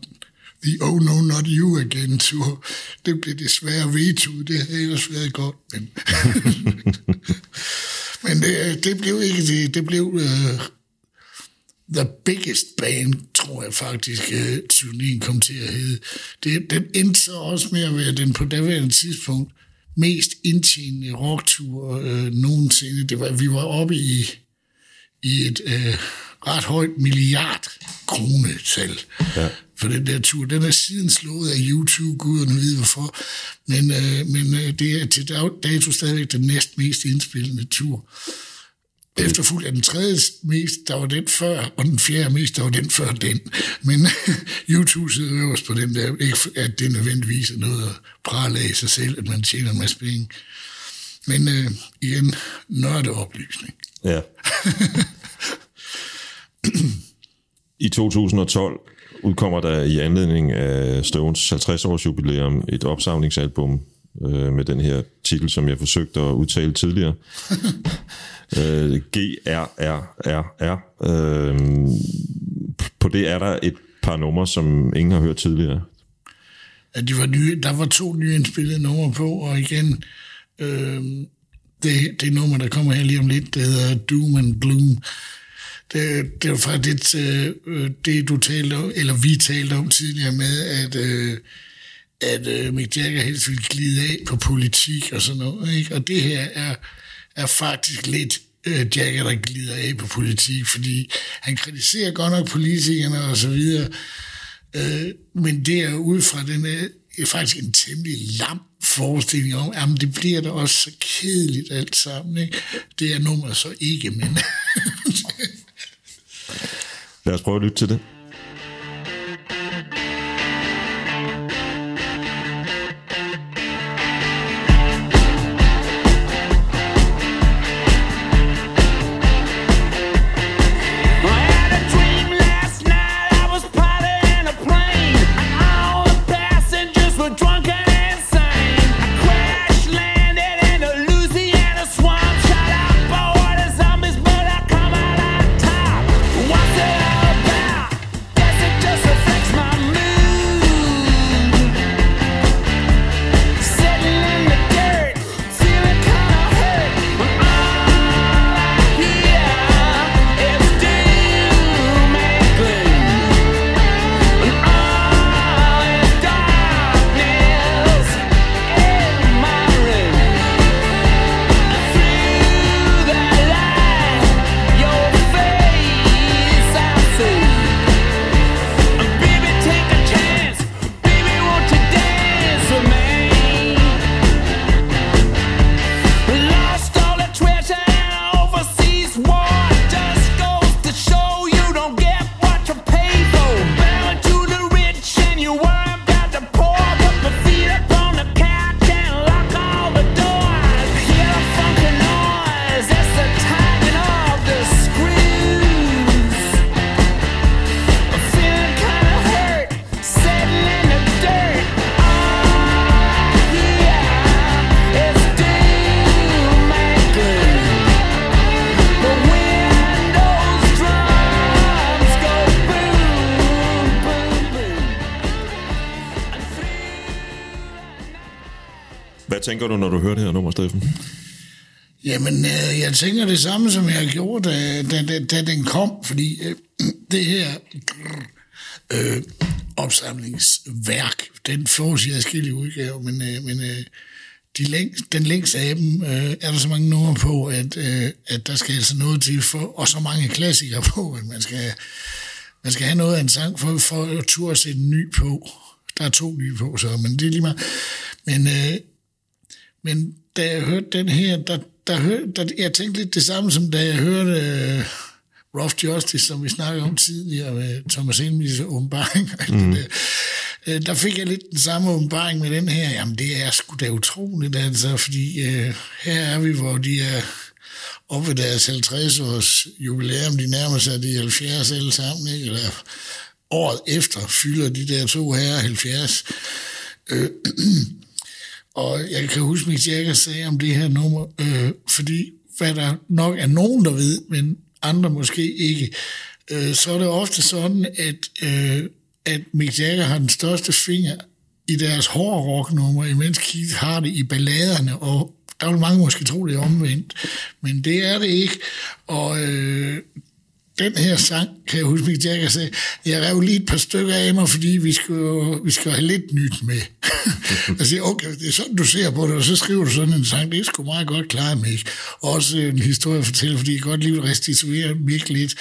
The Oh No Not You Again Tour. Det blev desværre vetoet, det havde ellers været godt, men... men det, det blev ikke det. Det blev uh, The Biggest Band, tror jeg faktisk, øh, uh, turnéen kom til at hedde. Det, den endte så også med at være den på daværende tidspunkt mest indtjenende rocktur uh, nogensinde. Det var, vi var oppe i, i et uh, ret højt milliard kronetal Ja for den der tur. Den er siden slået af YouTube, guderne ved hvorfor. Men, øh, men øh, det er til dato stadigvæk den næst mest indspillende tur. Efterfulgt af den tredje mest, der var den før, og den fjerde mest, der var den før den. Men YouTube sidder øverst på den der. Ikke at det nødvendigvis er noget at prale af sig selv, at man tjener en masse penge. Men øh, igen, nørdeoplysning. Ja. I 2012 udkommer der i anledning af Stones 50-års jubilæum et opsamlingsalbum øh, med den her titel, som jeg forsøgte at udtale tidligere. øh, G-R-R-R-R. Øh, på det er der et par numre, som ingen har hørt tidligere. at de var nye, der var to nye indspillede numre på, og igen, øh, det, det nummer, der kommer her lige om lidt, det hedder Doom and Gloom. Det, det var faktisk det, øh, øh, det, du talte om, eller vi talte om tidligere med, at, øh, at øh, Mick Jagger helst ville glide af på politik og sådan noget. Ikke? Og det her er, er faktisk lidt øh, Jagger, der glider af på politik, fordi han kritiserer godt nok politikerne og så videre, Øh, men det er ud fra den er faktisk en temmelig lam forestilling om, at det bliver da også så kedeligt alt sammen. Ikke? Det er nummer så ikke, men Lad os prøve at lytte til det. Hvad tænker du, når du hører det her nummer, Steffen? Jamen, øh, jeg tænker det samme, som jeg gjorde, da, da, da, da den kom, fordi øh, det her øh, opsamlingsværk, den fås i adskillige udgaver, men, øh, men øh, de længst, den længste af dem øh, er der så mange numre på, at, øh, at der skal altså noget til, for, og så mange klassikere på, at man skal, man skal have noget af en sang for, for at turde sætte en ny på. Der er to nye på, så, men det er lige meget. Men, øh, men da jeg hørte den her, der, der, hør, der jeg tænkte lidt det samme, som da jeg hørte øh, Rough Justice, som vi snakkede om tidligere med Thomas Helmis åbenbaring. Mm. Der, øh, der fik jeg lidt den samme åbenbaring med den her. Jamen, det er sgu da utroligt, altså, fordi øh, her er vi, hvor de er oppe ved deres 50 års jubilæum, de nærmer sig de 70 alle sammen, ikke? eller året efter fylder de der to herrer 70. Øh, og jeg kan huske, Mick Jagger sagde om det her nummer, øh, fordi hvad der nok er nogen, der ved, men andre måske ikke, øh, så er det ofte sådan, at, øh, at Mick Jagger har den største finger i deres hårde rocknummer, imens Keith har det i balladerne, og der vil mange måske tro, det er omvendt, men det er det ikke, og øh, den her sang, kan jeg huske, Mick Jagger sagde, jeg rev lige et par stykker af mig, fordi vi skal, jo, vi skal have lidt nyt med. jeg siger, okay, det er sådan, du ser på det, og så skriver du sådan en sang, det er sgu meget godt klaret, Mick. Også en historie at fortælle, fordi jeg godt lige vil restituere Mick lidt,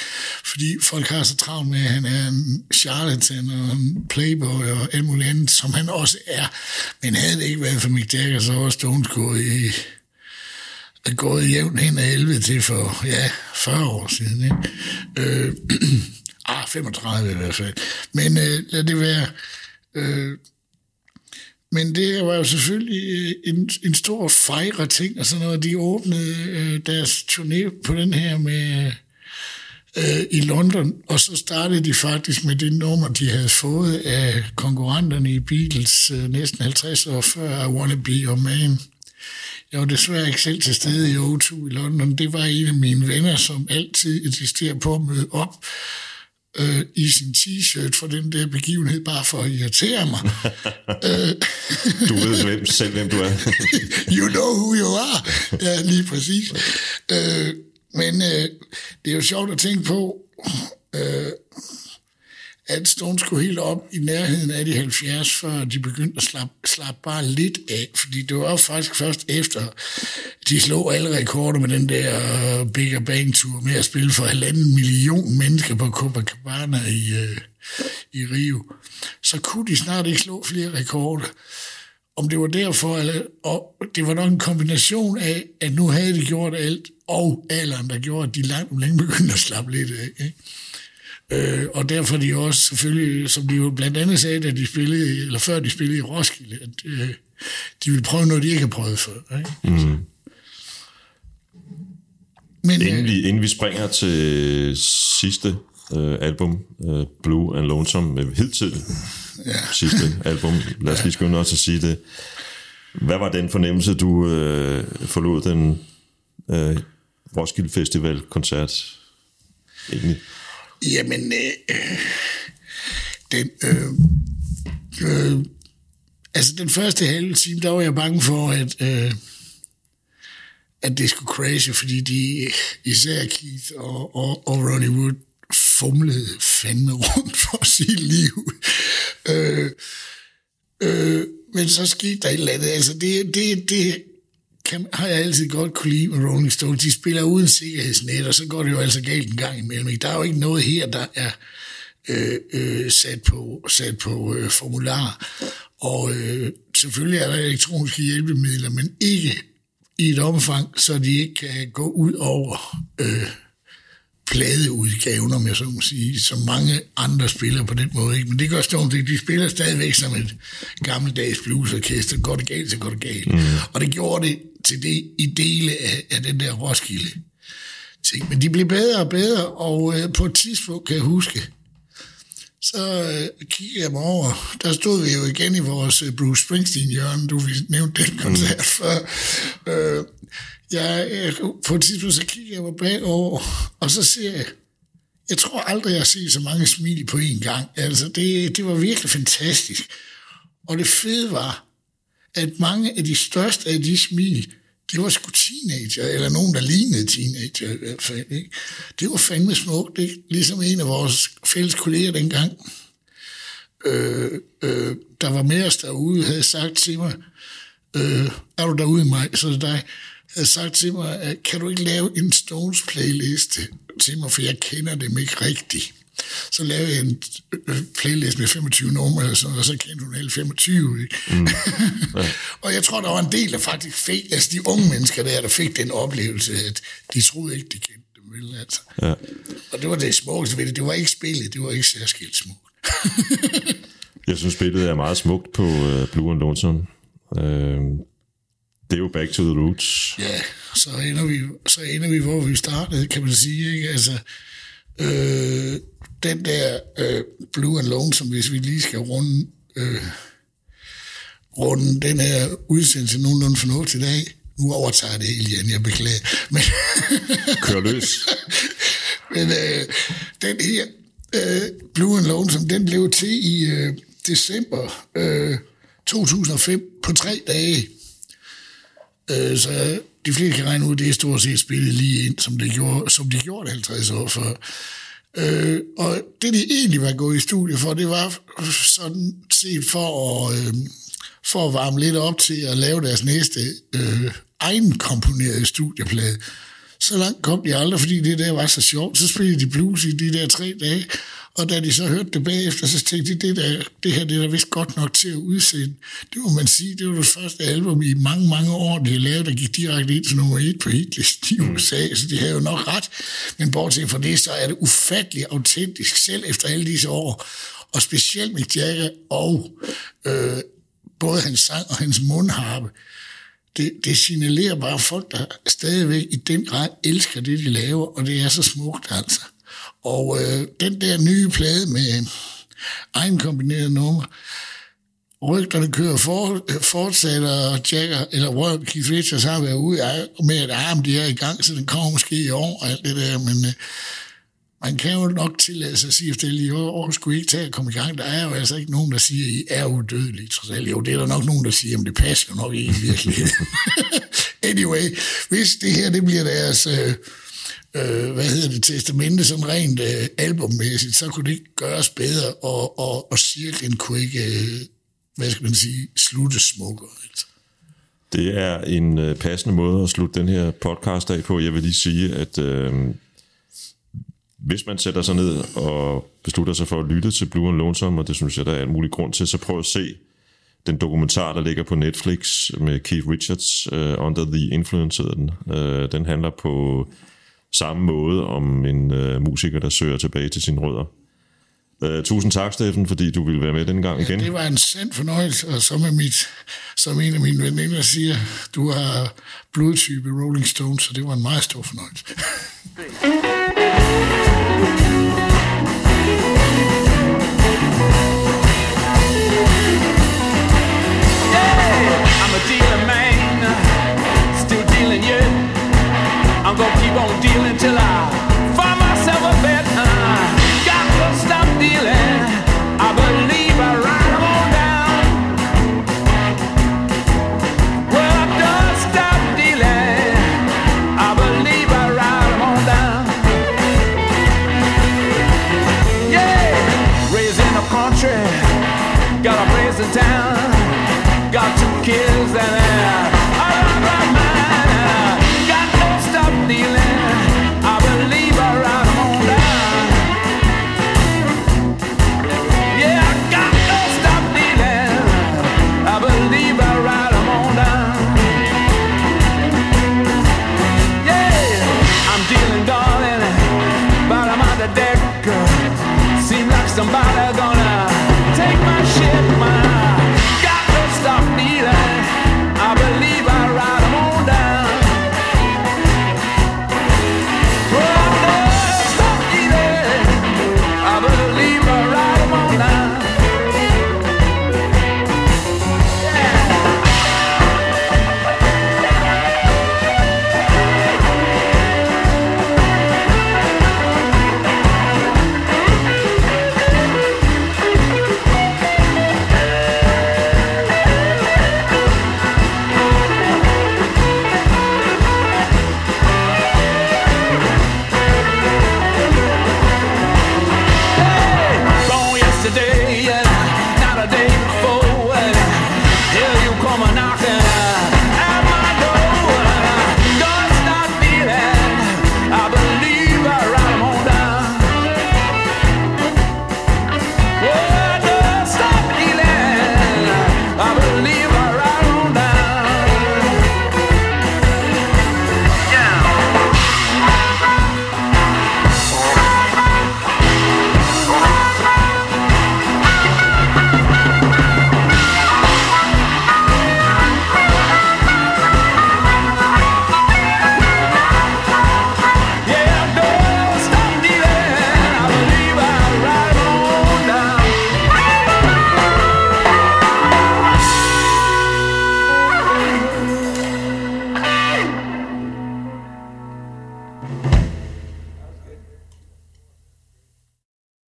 fordi folk har så travlt med, at han er en charlatan og en playboy og alt muligt andet, som han også er. Men havde det ikke været for Mick Jagger, så var Stones gået i er gået jævnt hen af 11 til for, ja, 40 år siden. Ikke? Øh, ah, 35 i hvert fald. Men øh, lad det være. Øh, men det var jo selvfølgelig øh, en, en stor fejre ting, og sådan noget. De åbnede øh, deres turné på den her med øh, i London, og så startede de faktisk med det nummer, de havde fået af konkurrenterne i Beatles øh, næsten 50 år før, I Wanna Be Your Man. Jeg var desværre ikke selv til stede i O2 i London. Det var en af mine venner, som altid insisterer på at møde op øh, i sin t-shirt for den der begivenhed, bare for at irritere mig. Du ved hvem, selv, hvem du er. you know who you are. Ja, lige præcis. Øh, men øh, det er jo sjovt at tænke på, øh, at Stones skulle helt op i nærheden af de 70, før de begyndte at slappe, slappe bare lidt af. Fordi det var faktisk først efter, de slog alle rekorder med den der øh, Big Bigger Bang Tour med at spille for halvanden million mennesker på Copacabana i, øh, i Rio. Så kunne de snart ikke slå flere rekorder. Om det var derfor, eller, og det var nok en kombination af, at nu havde de gjort alt, og alderen, der gjorde, at de langt om længe begyndte at slappe lidt af. Ikke? Øh, og derfor er de også selvfølgelig, som de jo blandt andet sagde, da de spillede, eller før de spillede i Roskilde, at øh, de ville prøve noget, de ikke har prøvet før. Ikke? Mm. Men, Inden øh, vi, inden vi springer til sidste øh, album, øh, Blue and Lonesome, med hidtil ja. sidste album, lad os lige skynde os at sige det. Hvad var den fornemmelse, du øh, forlod den øh, Roskilde Festival-koncert egentlig? Jamen, øh, øh, den, øh, øh, altså den første halve time, der var jeg bange for, at, øh, at det skulle crashe, fordi de, især Keith og, og, og Ronnie Wood, fumlede fandme rundt for sit liv. Øh, øh, men så skete der et eller andet. Altså, det, det, det kan, har jeg altid godt kunne lide med Rolling Stones. De spiller uden sikkerhedsnet, og så går det jo altså galt en gang imellem. Der er jo ikke noget her, der er øh, øh, sat på, sat på øh, formular. Og øh, selvfølgelig er der elektroniske hjælpemidler, men ikke i et omfang, så de ikke kan gå ud over øh, pladeudgaven, om jeg så må sige, som mange andre spiller på den måde. Ikke? Men det gør Stones ikke. De spiller stadigvæk som et gammeldags bluesorkester. Går det galt, så går det galt. Mm. Og det gjorde det til det i dele af, af den der Roskilde ting. Men de blev bedre og bedre, og øh, på et tidspunkt kan jeg huske, så øh, kiggede jeg mig over. Der stod vi jo igen i vores øh, Bruce Springsteen-hjørne. Du nævnte den koncert mm. før. Øh, jeg, jeg, på et tidspunkt så kigger jeg mig bagover, og så ser jeg, jeg tror aldrig, jeg har set så mange smil på én gang. Altså, det, det var virkelig fantastisk. Og det fede var, at mange af de største af de smil, det var sgu teenager, eller nogen, der lignede teenager i hvert fald. Ikke? Det var fandme smukt, ikke? ligesom en af vores fælles kolleger dengang, øh, øh, der var med os derude, havde sagt til mig, øh, er du derude mig, så er det dig, havde sagt til mig, at kan du ikke lave en Stones playliste til mig, for jeg kender dem ikke rigtigt. Så lavede jeg en øh, playlist med 25 numre, eller sådan, og så kendte hun alle 25. Ikke? Mm. Ja. og jeg tror, der var en del, der faktisk fik, altså de unge mennesker der, der fik den oplevelse, at de troede ikke, de kendte dem. Vel, altså. Ja. Og det var det smukkeste ved det. Det var ikke spillet, det var ikke særskilt smukt. Jeg synes, billedet er meget smukt på uh, Blue and Lonesome. Uh, det er jo back to the roots. Ja, så ender vi, så ender vi hvor vi startede, kan man sige. Ikke? Altså, øh, den der øh, Blue and Lone, som hvis vi lige skal runde, øh, runde den her udsendelse nogenlunde fornuftigt i dag. Nu overtager jeg det hele igen, jeg beklager. Men, Kør løs. men øh, den her øh, Blue and Lone, som den blev til i øh, december øh, 2005 på tre dage. Øh, så de fleste kan regne ud, at det er stort set spillet lige ind, som det gjorde, som de gjorde 50 år før. Øh, og det, de egentlig var gået i studie for, det var sådan set for at, øh, for at varme lidt op til at lave deres næste øh, egenkomponerede studieplade. Så langt kom de aldrig, fordi det der var så sjovt. Så spillede de blues i de der tre dage, og da de så hørte det bagefter, så tænkte de, det, der, det her det er da vist godt nok til at udsende. Det må man sige, det var det første album i mange, mange år, de har lavet, der gik direkte ind til nummer et på hitlisten i USA, så de havde jo nok ret. Men bortset fra det, så er det ufatteligt autentisk, selv efter alle disse år. Og specielt Mick Jagger og øh, både hans sang og hans mundharpe, det, det signalerer bare folk, der stadigvæk i den grad elsker det, de laver, og det er så smukt altså. Og øh, den der nye plade med egen kombineret nummer, rygterne kører for, øh, fortsætter, og Jagger, eller Roy Keith Richards har været ude med, at arm de er i gang, så den kommer måske i år og alt det der, men øh, man kan jo nok tillade sig at sige, at det lige år, år skulle ikke tage at komme i gang. Der er jo altså ikke nogen, der siger, at I er udødelige, trods alt. Jo, det er der nok nogen, der siger, at det passer jo nok ikke i virkeligheden. anyway, hvis det her, det bliver deres... Øh, øh, hvad hedder det, testamente, sådan rent øh, albummæssigt, så kunne det ikke gøres bedre, og, og, og cirklen kunne ikke, øh, hvad skal man sige, slutte smukkere. Altså. Det er en øh, passende måde at slutte den her podcast af på. Jeg vil lige sige, at øh, hvis man sætter sig ned og beslutter sig for at lytte til Blue and Lonesome, og det synes jeg, der er en mulig grund til, så prøv at se den dokumentar, der ligger på Netflix med Keith Richards, uh, Under the Influence hedder den. Uh, den handler på samme måde om en uh, musiker, der søger tilbage til sine rødder. Uh, tusind tak, Steffen, fordi du ville være med den gang igen. Det var en sand fornøjelse, og som, er mit, som en af mine veninder siger, du har blodtype Rolling Stones, så det var en meget stor fornøjelse.